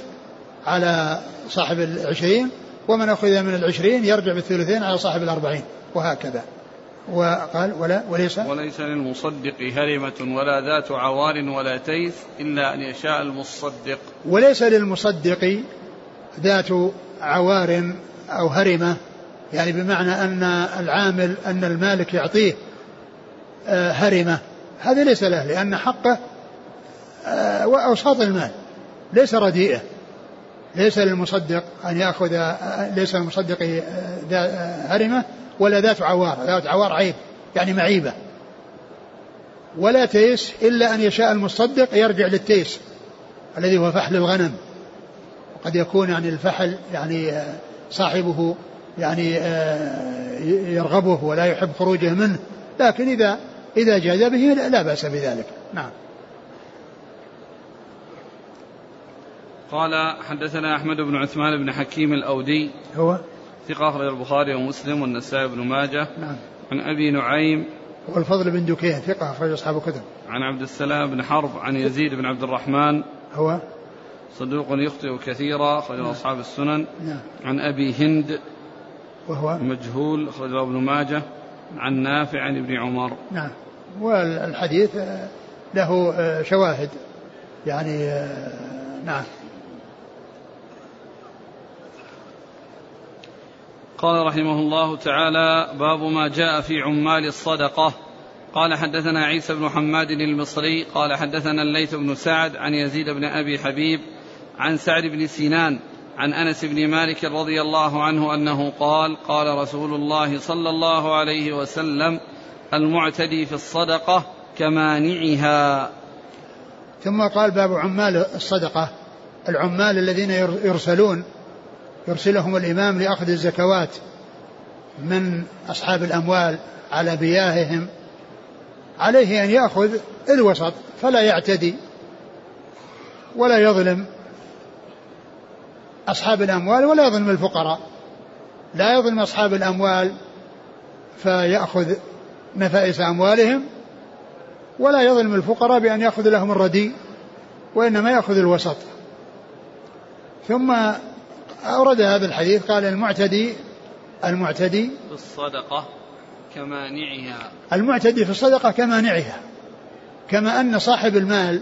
على صاحب العشرين ومن أخذ من العشرين يرجع بالثلثين على صاحب الأربعين وهكذا. وقال ولا وليس وليس للمصدق هرمة ولا ذات عوار ولا تيس إلا أن يشاء المصدق. وليس للمصدق ذات عوار أو هرمة يعني بمعنى أن العامل أن المالك يعطيه آه، هرمة. هذا ليس له لأن حقه آه، أوساط المال. ليس رديئة. ليس للمصدق أن يأخذ آه، ليس للمصدق هرمة. ولا ذات عوار ذات عوار عيب يعني معيبة. ولا تيس إلا أن يشاء المصدق يرجع للتيس الذي هو فحل الغنم. وقد يكون يعني الفحل يعني صاحبه يعني يرغبه ولا يحب خروجه منه. لكن إذا إذا جاز به لا بأس بذلك. نعم. قال حدثنا أحمد بن عثمان بن حكيم الأودي. هو؟ ثقة أخرج البخاري ومسلم والنسائي بن ماجه. نعم. عن أبي نعيم. والفضل بن دكين ثقة أخرج أصحاب الكتب. عن عبد السلام بن حرب عن يزيد بن عبد الرحمن. هو؟ صدوق يخطئ كثيرا أخرج نعم. أصحاب السنن. نعم. عن أبي هند. وهو؟ مجهول أخرج ابن ماجه. عن نافع عن ابن عمر. نعم. والحديث له شواهد يعني نعم. قال رحمه الله تعالى باب ما جاء في عمال الصدقة. قال حدثنا عيسى بن حماد المصري قال حدثنا الليث بن سعد عن يزيد بن أبي حبيب عن سعد بن سنان عن أنس بن مالك رضي الله عنه أنه قال قال رسول الله صلى الله عليه وسلم المعتدي في الصدقة كمانعها. ثم قال باب عمال الصدقة العمال الذين يرسلون يرسلهم الإمام لأخذ الزكوات من أصحاب الأموال على بياههم عليه أن يأخذ الوسط فلا يعتدي ولا يظلم أصحاب الأموال ولا يظلم الفقراء. لا يظلم أصحاب الأموال فيأخذ نفائس أموالهم ولا يظلم الفقراء بأن يأخذ لهم الردي وإنما يأخذ الوسط. ثم أورد هذا الحديث قال المعتدي المعتدي في الصدقة كمانعها. المعتدي في الصدقة كمانعها كما أن صاحب المال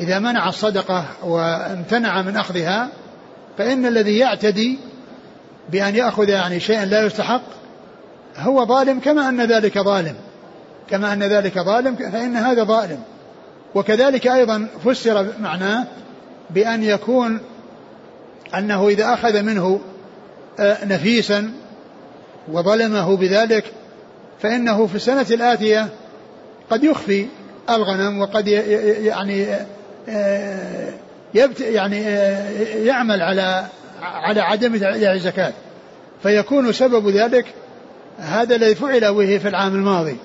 إذا منع الصدقة وامتنع من أخذها فإن الذي يعتدي بأن يأخذ يعني شيئا لا يستحق هو ظالم كما أن ذلك ظالم كما أن ذلك ظالم فإن هذا ظالم. وكذلك أيضا فسر معناه بأن يكون أنه إذا أخذ منه آه، نفيسا وظلمه بذلك فإنه في السنة الآتية قد يخفي الغنم وقد يعني آه، يبت يعني آه، يعمل على على عدم اداء الزكاة. فيكون سبب ذلك هذا الذي فعل به في العام الماضي.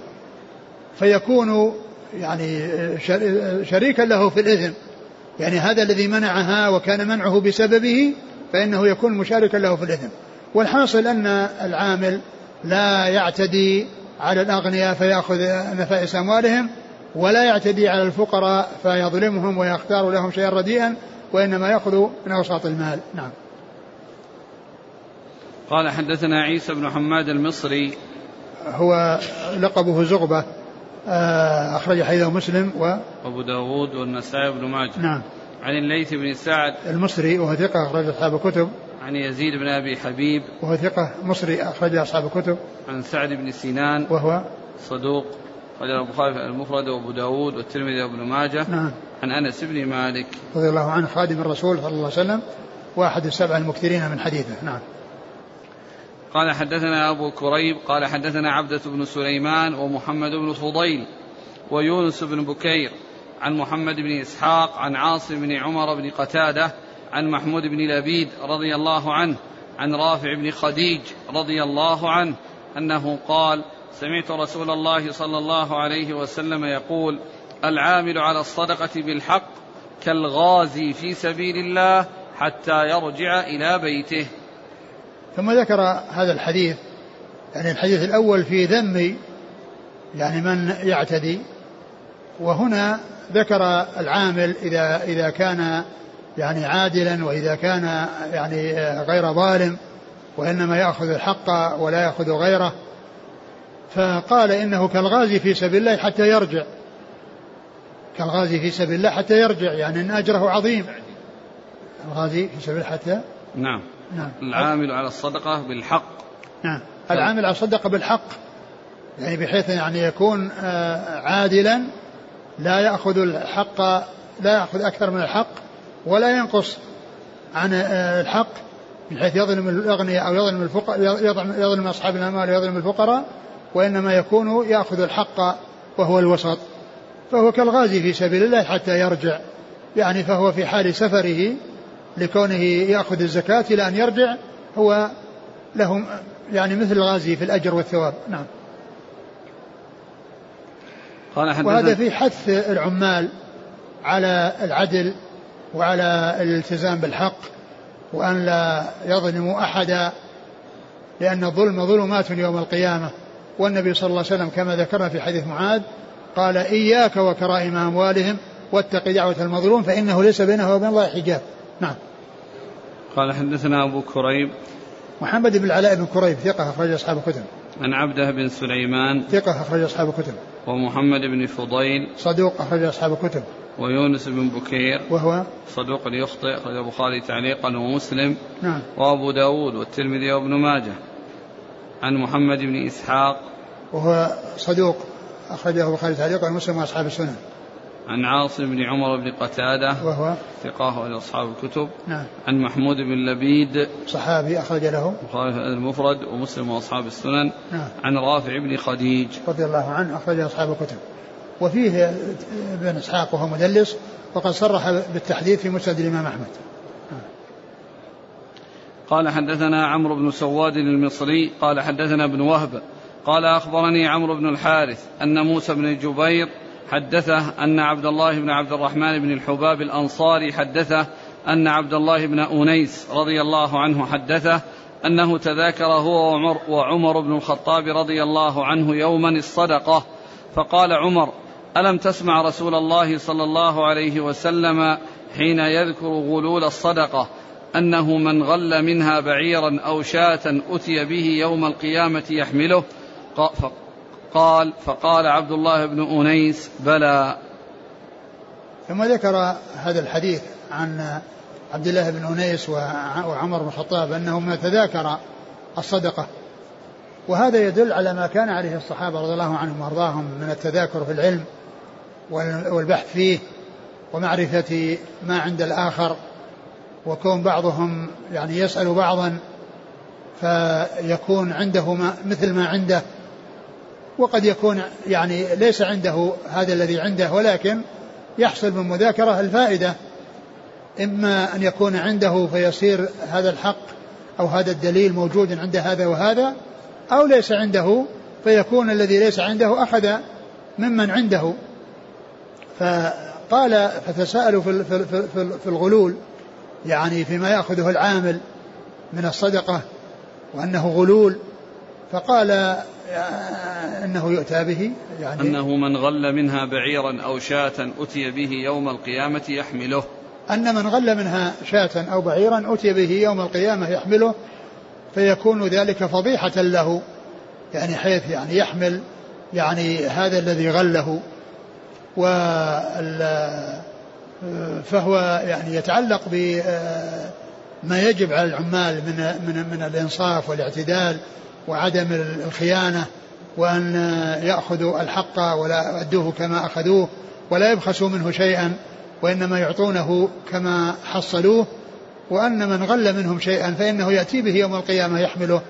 فيكون يعني آه، آه، شريكا له في الإثم. يعني هذا الذي منعها وكان منعه بسببه فإنه يكون مشاركا له في الإثم. والحاصل أن العامل لا يعتدي على الأغنياء فيأخذ نفائس أموالهم ولا يعتدي على الفقراء فيظلمهم ويختار لهم شيئا رديئا وإنما يأخذ من أوساط المال. نعم. قال حدثنا عيسى بن حماد المصري. هو لقبه زغبة. أخرج حديثه مسلم و أبو داود والنسائي بن ماجه. نعم. عن الليث بن سعد. المصري وهو ثقة أخرج أصحاب الكتب. عن يزيد بن أبي حبيب. وهو ثقة مصري أخرج أصحاب الكتب. عن سعد بن سنان وهو صدوق. أخرج البخاري المفرد وأبو داود والترمذي وابن ماجه. نعم. عن أنس بن مالك. رضي الله عنه خادم الرسول صلى الله عليه وسلم وأحد السبع المكثرين من حديثه. نعم. قال حدثنا أبو كريب قال حدثنا عبدة بن سليمان ومحمد بن فضيل ويونس بن بكير عن محمد بن إسحاق عن عاصم بن عمر بن قتادة عن محمود بن لبيد رضي الله عنه عن رافع بن خديج رضي الله عنه أنه قال سمعت رسول الله صلى الله عليه وسلم يقول العامل على الصدقة بالحق كالغازي في سبيل الله حتى يرجع إلى بيته. ثم ذكر هذا الحديث يعني الحديث الأول في ذم يعني من يعتدي وهنا ذكر العامل إذا إذا كان يعني عادلا وإذا كان يعني غير ظالم وإنما يأخذ الحق ولا يأخذ غيره. فقال إنه كالغازي في سبيل الله حتى يرجع. كالغازي في سبيل الله حتى يرجع يعني أن أجره عظيم. الغازي في سبيل حتى نعم. نعم. العامل على الصدقة بالحق. نعم. العامل على الصدقة بالحق. يعني بحيث يعني يكون آه، عادلا لا يأخذ الحق لا يأخذ أكثر من الحق ولا ينقص عن آه، الحق من حيث يظلم الأغنياء أو يظلم الفقراء يظلم, يظلم أصحاب الأموال ويظلم الفقراء وإنما يكون يأخذ الحق وهو الوسط. فهو كالغازي في سبيل الله حتى يرجع. يعني فهو في حال سفره لكونه يأخذ الزكاة إلى أن يرجع هو له يعني مثل الغازي في الأجر والثواب. نعم. قال وهذا في حث العمال على العدل وعلى الالتزام بالحق وأن لا يظلموا أحدا لأن الظلم ظلمات يوم القيامة. والنبي صلى الله عليه وسلم كما ذكرنا في حديث معاذ قال إياك وكرائم أموالهم واتق دعوة المظلوم فإنه ليس بينه وبين الله حجاب. نعم. قال حدثنا أبو كريب. محمد بن العلاء بن كريب ثقة أخرج أصحاب الكتب. عن عبده بن سليمان. ثقة أخرج أصحاب الكتب. ومحمد بن فضيل. صدوق أخرج أصحاب الكتب. ويونس بن بكير. وهو؟ صدوق يخطئ أخرج البخاري تعليقا ومسلم. نعم. وأبو داود والترمذي وابن ماجه. عن محمد بن إسحاق. وهو صدوق أخرجه البخاري تعليقا ومسلم وأصحاب السنن عن عاصم بن عمر بن قتادة وهو ثقاه أصحاب الكتب نعم. عن محمود بن لبيد صحابي أخرج له. البخاري المفرد ومسلم وأصحاب السنن نعم. عن رافع بن خديج. رضي الله عنه أخرج أصحاب الكتب. وفيه ابن إسحاق وهو مدلس وقد صرح بالتحديث في مسند الإمام أحمد. قال حدثنا عمرو بن سواد المصري قال حدثنا ابن وهب قال أخبرني عمرو بن الحارث أن موسى بن جبير حدثه أن عبد الله بن عبد الرحمن بن الحباب الأنصاري حدثه أن عبد الله بن أنيس رضي الله عنه حدثه أنه تذاكر هو وعمر, وعمر بن الخطاب رضي الله عنه يوما الصدقة. فقال عمر ألم تسمع رسول الله صلى الله عليه وسلم حين يذكر غلول الصدقة؟ أنه من غل منها بعيرا أو شاة أتي به يوم القيامة يحمله. قال فقال عبد الله بن أنيس بلى. ثم ذكر هذا الحديث عن عبد الله بن أنيس وعمر بن الخطاب أنهما تذاكر الصدقة. وهذا يدل على ما كان عليه الصحابة رضي الله عنهم وأرضاهم من التذاكر في العلم والبحث فيه ومعرفة ما عند الآخر وكون بعضهم يعني يسأل بعضا فيكون عنده ما مثل ما عنده. وقد يكون يعني ليس عنده هذا الذي عنده ولكن يحصل من مذاكرة الفائدة. إما أن يكون عنده فيصير هذا الحق أو هذا الدليل موجود عند هذا وهذا أو ليس عنده فيكون الذي ليس عنده أخذ ممن عنده. فقال فتساءلوا في, في, في, في الغلول يعني فيما يأخذه العامل من الصدقة وأنه غلول. فقال أنه يؤتى به يعني أنه من غل منها بعيرا أو شاة أتي به يوم القيامة يحمله. أن من غل منها شاة أو بعيرا أتي به يوم القيامة يحمله فيكون ذلك فضيحة له يعني حيث يعني يحمل يعني هذا الذي غله. فهو يعني يتعلق بما يجب على العمال من من من الإنصاف والاعتدال وعدم الخيانة وأن يأخذوا الحق ولا يؤدوه كما أخذوه ولا يبخسوا منه شيئا وإنما يعطونه كما حصلوه وأن من غل منهم شيئا فإنه يأتي به يوم القيامة يحمله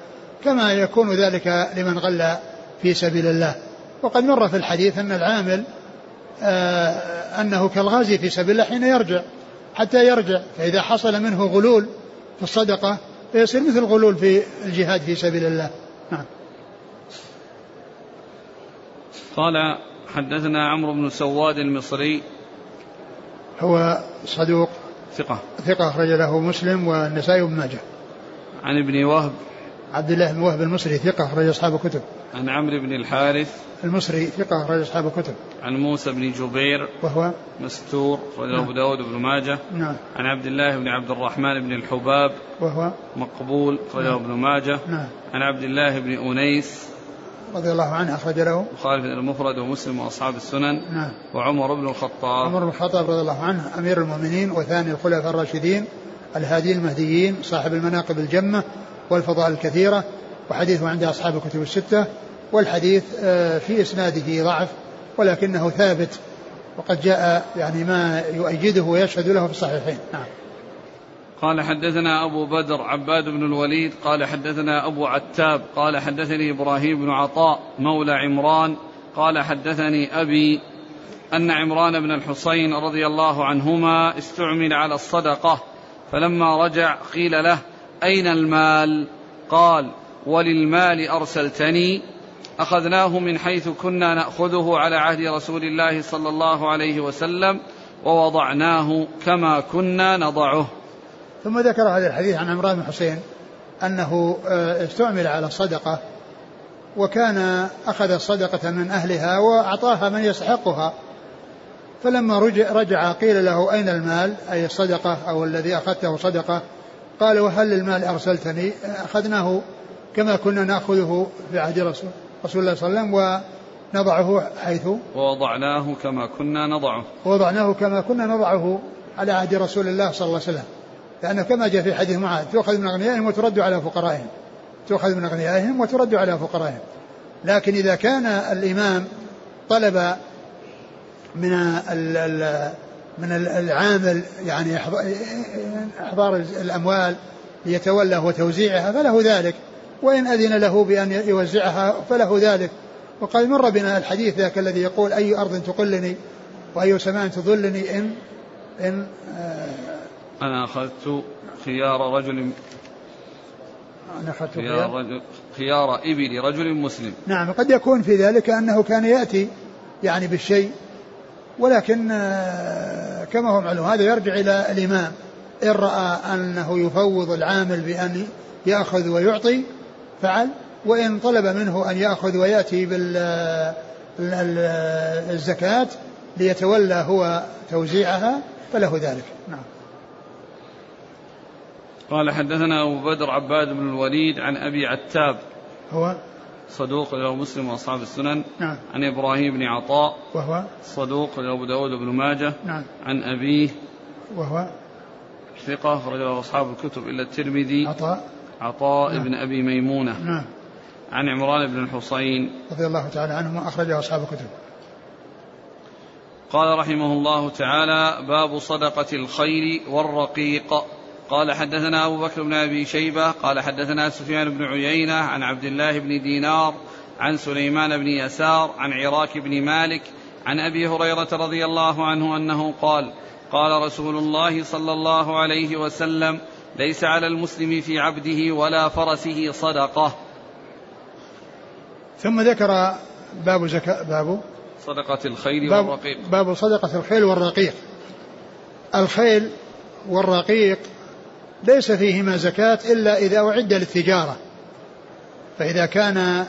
كما يكون ذلك لمن غل في سبيل الله. وقد مر في الحديث أن العامل آه، أنه كالغازي في سبيل الله حين يرجع حتى يرجع فإذا حصل منه غلول في الصدقة فيصير مثل غلول في الجهاد في سبيل الله. نعم. قال حدثنا عمرو بن سواد المصري. هو صدوق. ثقة. ثقة أخرج له مسلم والنسائي بن ماجه. عن ابن وهب. عبد الله بن وهب المصري ثقة أخرج أصحاب الكتب. عن عمرو بن الحارث المصري ثقة أخرج أصحاب الكتب. عن موسى بن جبير وهو مستور أخرجه نعم. أبو داود بن ماجه. نعم. عن عبد الله بن عبد الرحمن بن الحباب وهو مقبول أخرجه نعم. ابن ماجه. نعم. عن عبد الله بن أنيس رضي الله عنه أخرج له. البخاري المفرد ومسلم وأصحاب السنن. نعم. وعمر بن الخطاب. عمر بن الخطاب رضي الله عنه أمير المؤمنين وثاني الخلفاء الراشدين الهادي المهديين صاحب المناقب الجمة والفضائل الكثيرة. وحديثه عند أصحاب الكتب الستة والحديث آه، في إسناده ضعف ولكنه ثابت وقد جاء يعني ما يؤيده ويشهد له في الصحيحين. نعم. قال حدثنا أبو بدر عباد بن الوليد قال حدثنا أبو عتاب قال حدثني إبراهيم بن عطاء مولى عمران قال حدثني أبي أن عمران بن الحصين رضي الله عنهما استعمل على الصدقة فلما رجع قيل له أين المال؟ قال وللمال أرسلتني أخذناه من حيث كنا نأخذه على عهد رسول الله صلى الله عليه وسلم ووضعناه كما كنا نضعه. ثم ذكر هذا الحديث عن عمران بن حسين أنه آه، استعمل على الصدقة وكان أخذ الصدقة من أهلها وأعطاها من يستحقها. فلما رجع, رجع قيل له أين المال؟ أي الصدقة أو الذي أخذته صدقة؟ قال وهل المال أرسلتني؟ أخذناه. كما كنا نأخذه في عهد رسول, رسول الله صلى الله عليه وسلم ونضعه حيث ووضعناه كما كنا نضعه. ووضعناه كما كنا نضعه على عهد رسول الله صلى الله عليه وسلم. لأنه كما جاء في حديث معاذ تؤخذ من أغنيائهم وترد على فقرائهم. تؤخذ من أغنيائهم وترد على فقرائهم. لكن إذا كان الإمام طلب من من العامل يعني إحضار الأموال ليتولى وتوزيعها فله ذلك. وإن أذن له بأن يوزعها فله ذلك. وقد مر بنا الحديث ذاك الذي يقول أي أرض تقلني وأي سماء تظلني إن إن آه أنا أخذت خيار رجل أنا أخذت خيار, رجل خيار إبل رجل مسلم. نعم قد يكون في ذلك أنه كان يأتي يعني بالشيء ولكن آه، كما هو معلوم هذا يرجع إلى الإمام إن رأى أنه يفوض العامل بأن يأخذ ويعطي فعل وإن طلب منه أن يأخذ ويأتي بالزكاة ليتولى هو توزيعها فله ذلك. نعم. قال حدثنا أبو بدر عباد بن الوليد عن أبي عتاب هو؟ صدوق له مسلم وأصحاب السنن. نعم. عن إبراهيم بن عطاء وهو؟ صدوق له أبو داود بن ماجه. نعم. عن أبيه وهو؟ ثقة أخرجه أصحاب الكتب إلا الترمذي. عطاء. عطاء نعم. بن أبي ميمونة. نعم. عن عمران بن الحصين. رضي الله تعالى عنهما أخرجه أصحاب الكتب. قال رحمه الله تعالى باب صدقة الخير والرقيق. قال حدثنا أبو بكر بن أبي شيبة. قال حدثنا سفيان بن عيينة عن عبد الله بن دينار عن سليمان بن يسار عن عراك بن مالك عن أبي هريرة رضي الله عنه أنه قال قال رسول الله صلى الله عليه وسلم ليس على المسلم في عبده ولا فرسه صدقة. ثم ذكر باب زكاة باب؟ صدقة الخيل باب والرقيق. باب صدقة الخيل والرقيق. الخيل والرقيق ليس فيهما زكاة إلا إذا أعد للتجارة. فإذا كان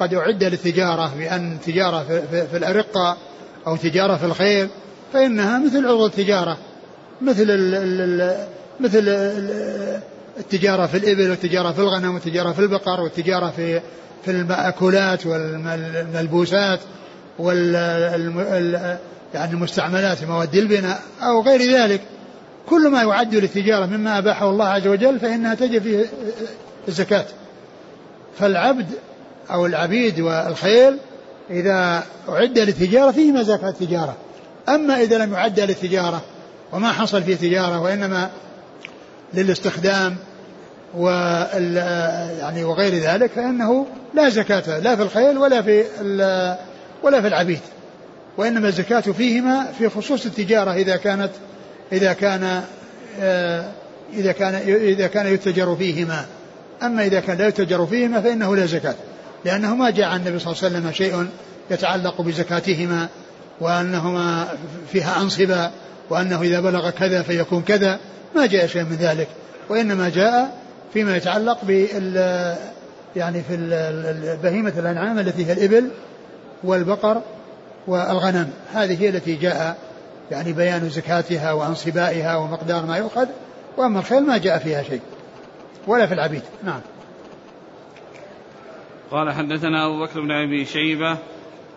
قد أعد للتجارة بأن تجارة في, في الأرقة أو تجارة في الخيل فإنها مثل عروض التجارة مثل ال ال مثل التجارة في الإبل والتجارة في الغنم والتجارة في البقر والتجارة في في المأكولات والملبوسات وال يعني المستعملات مواد البناء أو غير ذلك. كل ما يعد للتجارة مما أباحه الله عز وجل فإنها تجب فيه الزكاة. فالعبد أو العبيد والخيل إذا أعد للتجارة فيهما زكاة التجارة. أما إذا لم يعد للتجارة وما حصل فيه تجارة وإنما للاستخدام و يعني وغير ذلك فإنه لا زكاة لا في الخيل ولا في ولا في العبيد وإنما الزكاة فيهما في خصوص التجارة إذا كانت إذا كان آه، إذا كان إذا كان يتجر فيهما. أما إذا كان لا يتجر فيهما فإنه لا زكاة لأنه ما جاء عن النبي صلى الله عليه وسلم شيء يتعلق بزكاتهما وأنهما فيها أنصبة وأنه إذا بلغ كذا فيكون كذا. ما جاء شيء من ذلك وإنما جاء فيما يتعلق بال يعني في بهيمة الأنعام التي هي الإبل والبقر والغنم هذه هي التي جاء يعني بيان زكاتها وانصبائها ومقدار ما يؤخذ وأما الخيل ما جاء فيها شيء ولا في العبيد نعم قال حدثنا أبو بكر بن أبي شيبة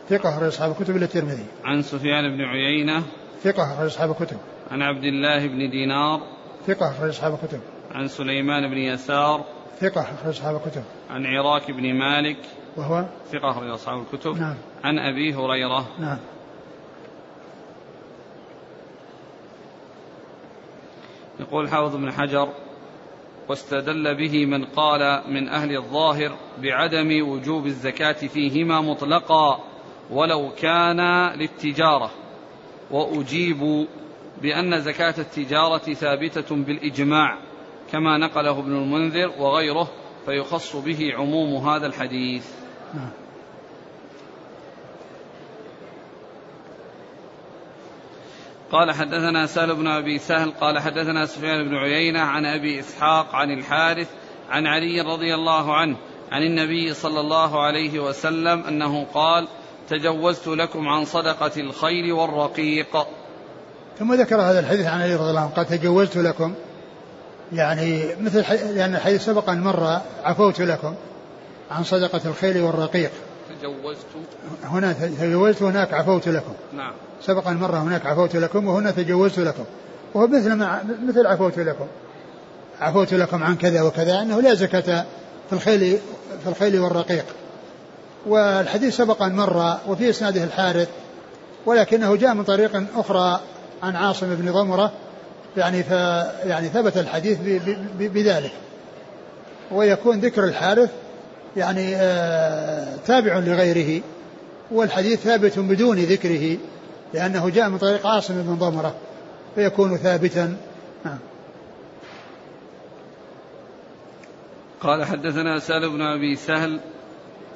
ثقة أخرج أصحاب الكتب إلى الترمذي. عن سفيان بن عيينة. ثقة أخرج أصحاب الكتب. عن عبد الله بن دينار. ثقة أخرج أصحاب الكتب. عن سليمان بن يسار. ثقة أخرج أصحاب الكتب. عن عراك بن مالك. وهو؟ ثقة أخرج أصحاب الكتب. نعم. عن أبي هريرة. نعم. يقول حافظ بن حجر واستدل به من قال من أهل الظاهر بعدم وجوب الزكاة فيهما مطلقا ولو كان للتجارة. وأجيب بأن زكاة التجارة ثابتة بالإجماع كما نقله ابن المنذر وغيره فيخص به عموم هذا الحديث نعم. قال حدثنا سهل بن أبي سهل قال حدثنا سفيان بن عيينة عن أبي إسحاق عن الحارث عن علي رضي الله عنه عن النبي صلى الله عليه وسلم أنه قال تجوزت لكم عن صدقة الخيل والرقيق ثم ذكر هذا الحديث عن علي رضي الله عنه قال تجوزت لكم. يعني مثل لأن يعني الحديث سبق أن مر عفوت لكم عن صدقة الخيل والرقيق. تجوزت هنا تجوزت هناك عفوت لكم. نعم. سبق مرة هناك عفوت لكم وهنا تجوزت لكم. وهو مثل ما مثل عفوت لكم. عفوت لكم عن كذا وكذا انه لا زكاة في الخيل في الخيل والرقيق. والحديث سبق أن مر وفي إسناده الحارث ولكنه جاء من طريق أخرى عن عاصم بن ضمره يعني ف يعني ثبت الحديث بذلك. ويكون ذكر الحارث يعني آه تابع لغيره والحديث ثابت بدون ذكره لأنه جاء من طريق عاصم بن ضمرة فيكون ثابتا. نعم. قال حدثنا سهل بن أبي سهل.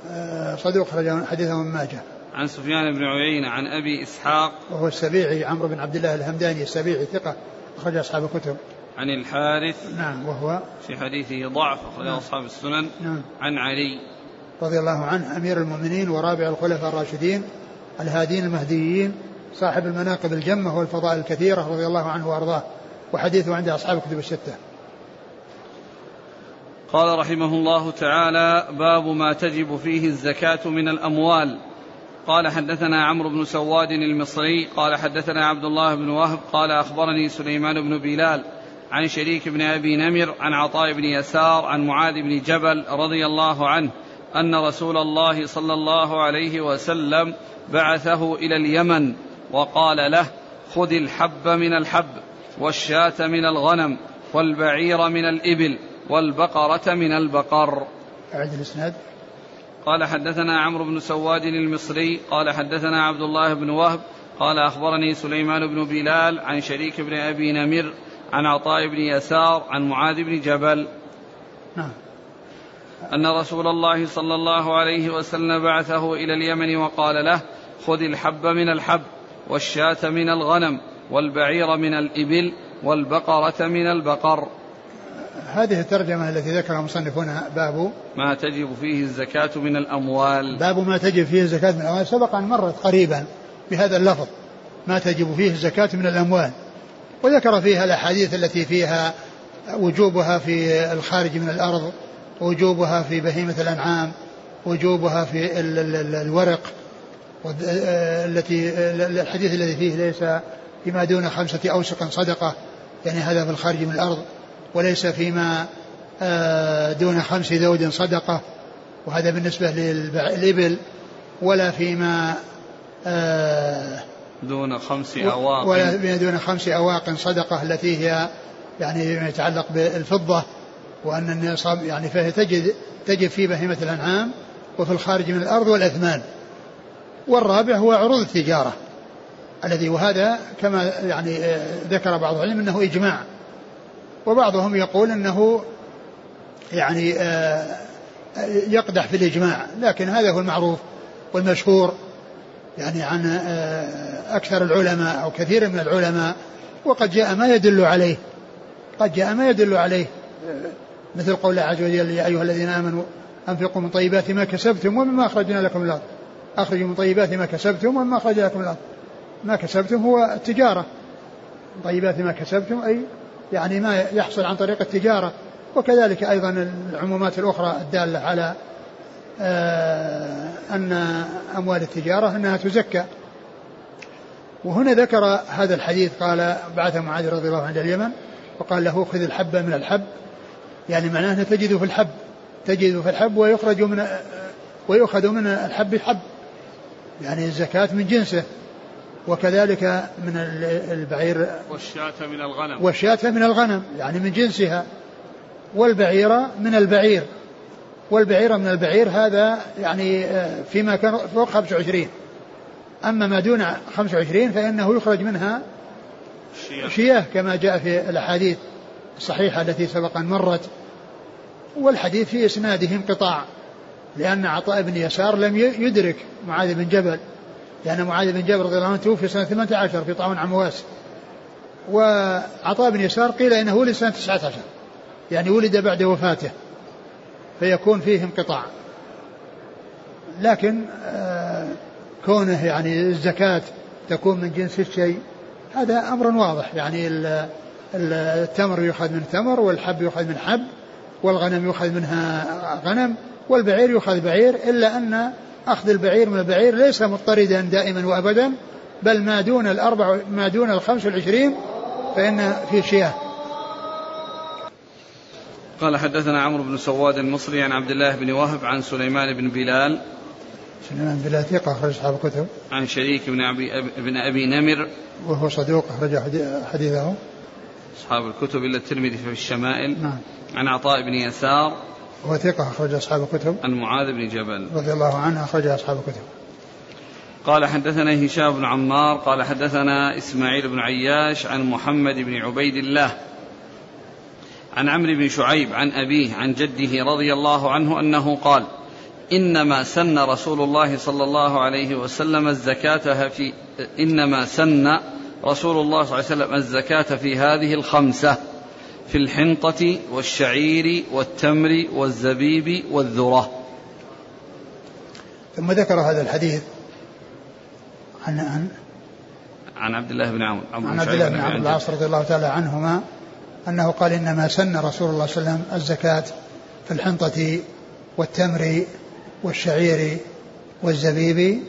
آه، صدوق حديثه من ماجه. عن سفيان بن عيينة عن أبي إسحاق. وهو السبيعي عمرو بن عبد الله الهمداني السبيعي ثقة أخرج أصحاب الكتب. عن الحارث. نعم وهو في حديثه ضعف أخرج نعم. أصحاب السنن. نعم. عن علي. رضي الله عنه أمير المؤمنين ورابع الخلفاء الراشدين الهادين المهديين صاحب المناقب الجمة والفضائل الكثيرة رضي الله عنه وأرضاه. وحديثه عند أصحاب الكتب الستة. قال رحمه الله تعالى باب ما تجب فيه الزكاة من الأموال. قال حدثنا عمرو بن سواد المصري قال حدثنا عبد الله بن وهب قال أخبرني سليمان بن بلال عن شريك بن أبي نمر عن عطاء بن يسار عن معاذ بن جبل رضي الله عنه أن رسول الله صلى الله عليه وسلم بعثه إلى اليمن وقال له خذ الحب من الحب والشاة من الغنم والبعير من الإبل والبقرة من البقر. أعد الإسناد. قال حدثنا عمرو بن سواد المصري قال حدثنا عبد الله بن وهب قال أخبرني سليمان بن بلال عن شريك بن أبي نمر عن عطاء بن يسار عن معاذ بن جبل. نعم. أن رسول الله صلى الله عليه وسلم بعثه إلى اليمن وقال له خذ الحب من الحب والشاة من الغنم والبعير من الإبل والبقرة من البقر. هذه الترجمة التي ذكرها المصنف هنا باب ما تجب فيه الزكاة من الأموال. باب ما تجب فيه الزكاة من الأموال. سبق أن مرت قريبا بهذا اللفظ. ما تجب فيه الزكاة من الأموال. وذكر فيها الأحاديث التي فيها وجوبها في الخارج من الأرض وجوبها في بهيمة الأنعام وجوبها في الورق. التي الحديث الذي فيه ليس فيما دون خمسة أوسق صدقة. يعني هذا في الخارج من الأرض. وليس فيما آه، دون خمس ذود صدقة وهذا بالنسبة للإبل ولا فيما آه، دون خمس أواق. ولا دون خمس أواق صدقة التي هي يعني يتعلق بالفضة وأن النصاب يعني فهي تجد تجد في بهيمة الأنعام وفي الخارج من الأرض والأثمان والرابع هو عروض التجارة الذي وهذا كما يعني ذكر بعض العلم أنه إجماع. وبعضهم يقول إنه يعني آه، يقدح في الإجماع لكن هذا هو المعروف والمشهور يعني عن آه، أكثر العلماء أو كثير من العلماء وقد جاء ما يدل عليه قد جاء ما يدل عليه. مثل قول الله عز وجل يا أيها الذين آمنوا أنفقوا من طيبات ما كسبتم ومما أخرجنا لكم من الأرض. أخرجوا من طيبات ما كسبتم وما أخرج لكم الأرض. ما كسبتم هو التجارة طيبات ما كسبتم أي يعني ما يحصل عن طريق التجارة. وكذلك أيضا العمومات الأخرى الدالة على آه أن أموال التجارة أنها تزكى. وهنا ذكر هذا الحديث قال بعث معاذ رضي الله عنه اليمن وقال له خذ الحب من الحب. يعني معناه تجد في الحب تجد في الحب ويخرج من ويؤخذ من الحب حب. يعني الزكاة من جنسه. وكذلك من البعير والشاة من الغنم. والشاة من الغنم يعني من جنسها. والبعيرة من البعير. والبعيرة من البعير هذا يعني آه، فيما كان فوق 25 أما ما دون 25 فإنه يخرج منها شياه كما جاء في الأحاديث الصحيحة التي سبق أن مرت. والحديث في إسناده انقطاع لأن عطاء بن يسار لم يدرك معاذ بن جبل. لأن معاذ بن جبل رضي الله عنه توفي سنة 18 في طاعون عمواس وعطاء بن يسار قيل إنه ولد سنة 19 يعني ولد بعد وفاته. فيكون فيه انقطاع. لكن آه كونه يعني الزكاة تكون من جنس الشيء هذا أمر واضح. يعني التمر يؤخذ من تمر والحب يؤخذ من حب والغنم يؤخذ منها غنم والبعير يؤخذ بعير إلا أن أخذ البعير من البعير ليس مضطردا دائما وأبدا بل ما دون الأربع ما دون الخمس والعشرين فإن في شياه. قال حدثنا عمرو بن سواد المصري عن عبد الله بن وهب عن سليمان بن بلال. سليمان بن بلال ثقة أخرج أصحاب الكتب. عن شريك بن أبي بن أبي نمر. وهو صدوق أخرج حديثه. أصحاب الكتب إلا الترمذي في الشمائل. نعم. عن عطاء بن يسار. وهو ثقة أخرج أصحاب الكتب. عن معاذ بن جبل. رضي الله عنه أخرج أصحاب الكتب. قال حدثنا هشام بن عمار قال حدثنا إسماعيل بن عياش عن محمد بن عبيد الله عن عمرو بن شعيب عن أبيه عن جده رضي الله عنه أنه قال إنما سن رسول الله صلى الله عليه وسلم الزكاة في إنما سن رسول الله صلى الله عليه وسلم الزكاة في هذه الخمسة. في الحنطة والشعير والتمر والزبيب والذرة. ثم ذكر هذا الحديث عن عن عن عبد الله بن عمرو. عن عبد الله بن عمرو بن العاص رضي الله تعالى عنهما أنه قال إنما سن رسول الله صلى الله عليه وسلم الزكاة في الحنطة والتمر والشعير والزبيب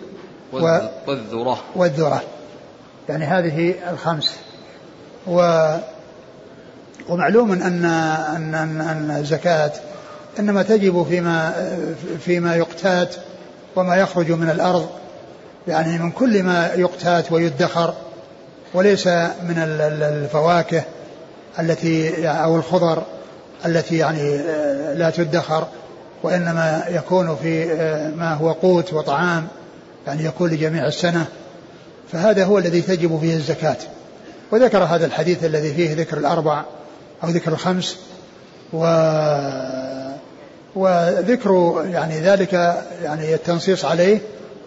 والذرة. والذرة. يعني هذه الخمس. و ومعلوم أن أن أن, الزكاة إنما تجب فيما فيما يقتات وما يخرج من الأرض. يعني من كل ما يقتات ويدخر وليس من الفواكه التي أو الخضر التي يعني لا تدخر وإنما يكون في ما هو قوت وطعام يعني يكون لجميع السنة. فهذا هو الذي تجب فيه الزكاة. وذكر هذا الحديث الذي فيه ذكر الأربع أو ذكر الخمس و وذكر يعني ذلك يعني التنصيص عليه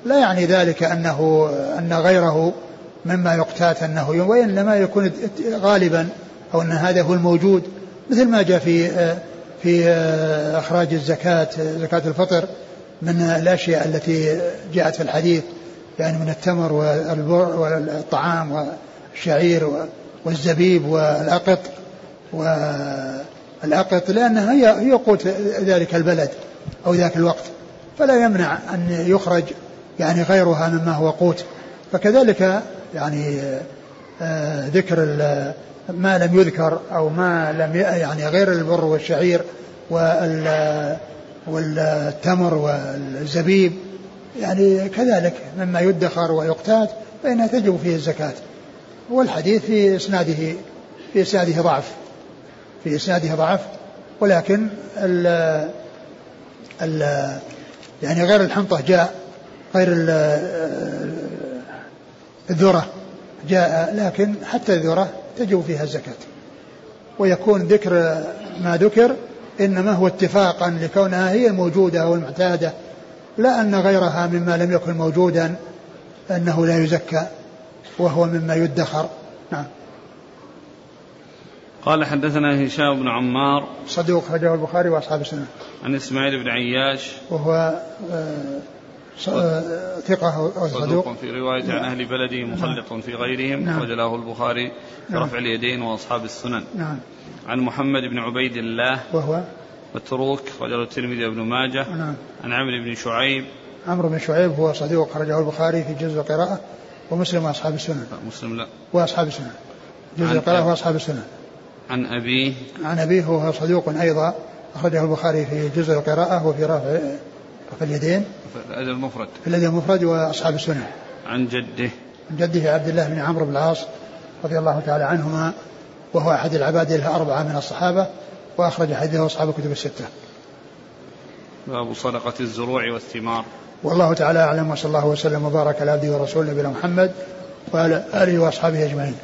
لا يعني ذلك أنه أن غيره مما يقتات أنه وإنما يكون غالبا أو أن هذا هو الموجود مثل ما جاء في في إخراج الزكاة زكاة الفطر من الأشياء التي جاءت في الحديث يعني من التمر والطعام والشعير والزبيب والأقط. والأقط لأنها هي هي قوت ذلك البلد أو ذاك الوقت. فلا يمنع أن يخرج يعني غيرها مما هو قوت. فكذلك يعني آه ذكر ما لم يذكر أو ما لم يعني غير البر والشعير والتمر والزبيب يعني كذلك مما يدخر ويقتات فإنها تجب فيه الزكاة. والحديث في إسناده في إسناده ضعف. في إسناده ضعف ولكن ال ال يعني غير الحنطة جاء غير الذرة جاء لكن حتى الذرة تجب فيها الزكاة. ويكون ذكر ما ذكر إنما هو اتفاقا لكونها هي الموجودة أو المعتادة لا أن غيرها مما لم يكن موجودا أنه لا يزكى وهو مما يدخر. نعم. قال حدثنا هشام بن عمار صدوق خرجه البخاري وأصحاب السنة. عن إسماعيل بن عياش وهو آه، آه، ثقة أو صدوق في رواية عن أهل بلده مخلط في غيرهم نعم. له البخاري في نعم. رفع اليدين وأصحاب السنن. نعم. عن محمد بن عبيد الله وهو؟ متروك رجل الترمذي وابن ماجه. نعم. عن عمرو بن شعيب. عمرو بن شعيب هو صدوق خرجه البخاري في جزء القراءة ومسلم وأصحاب السنن. لا مسلم لا. وأصحاب السنن. جزء القراءة وأصحاب السنن. عن أبيه. عن أبيه وهو صدوق أيضا أخرجه البخاري في جزء القراءة وفي رفع رفع اليدين. في الأدب المفرد. في الأدب المفرد وأصحاب السنن عن جده. من جده عبد الله بن عمرو بن العاص رضي الله تعالى عنهما وهو أحد العباد الأربعة من الصحابة وأخرج حديثه أصحاب الكتب الستة. باب صدقة الزروع والثمار. والله تعالى أعلم وصلى الله وسلم وبارك على عبده ورسوله نبينا محمد وعلى آله وأصحابه أجمعين.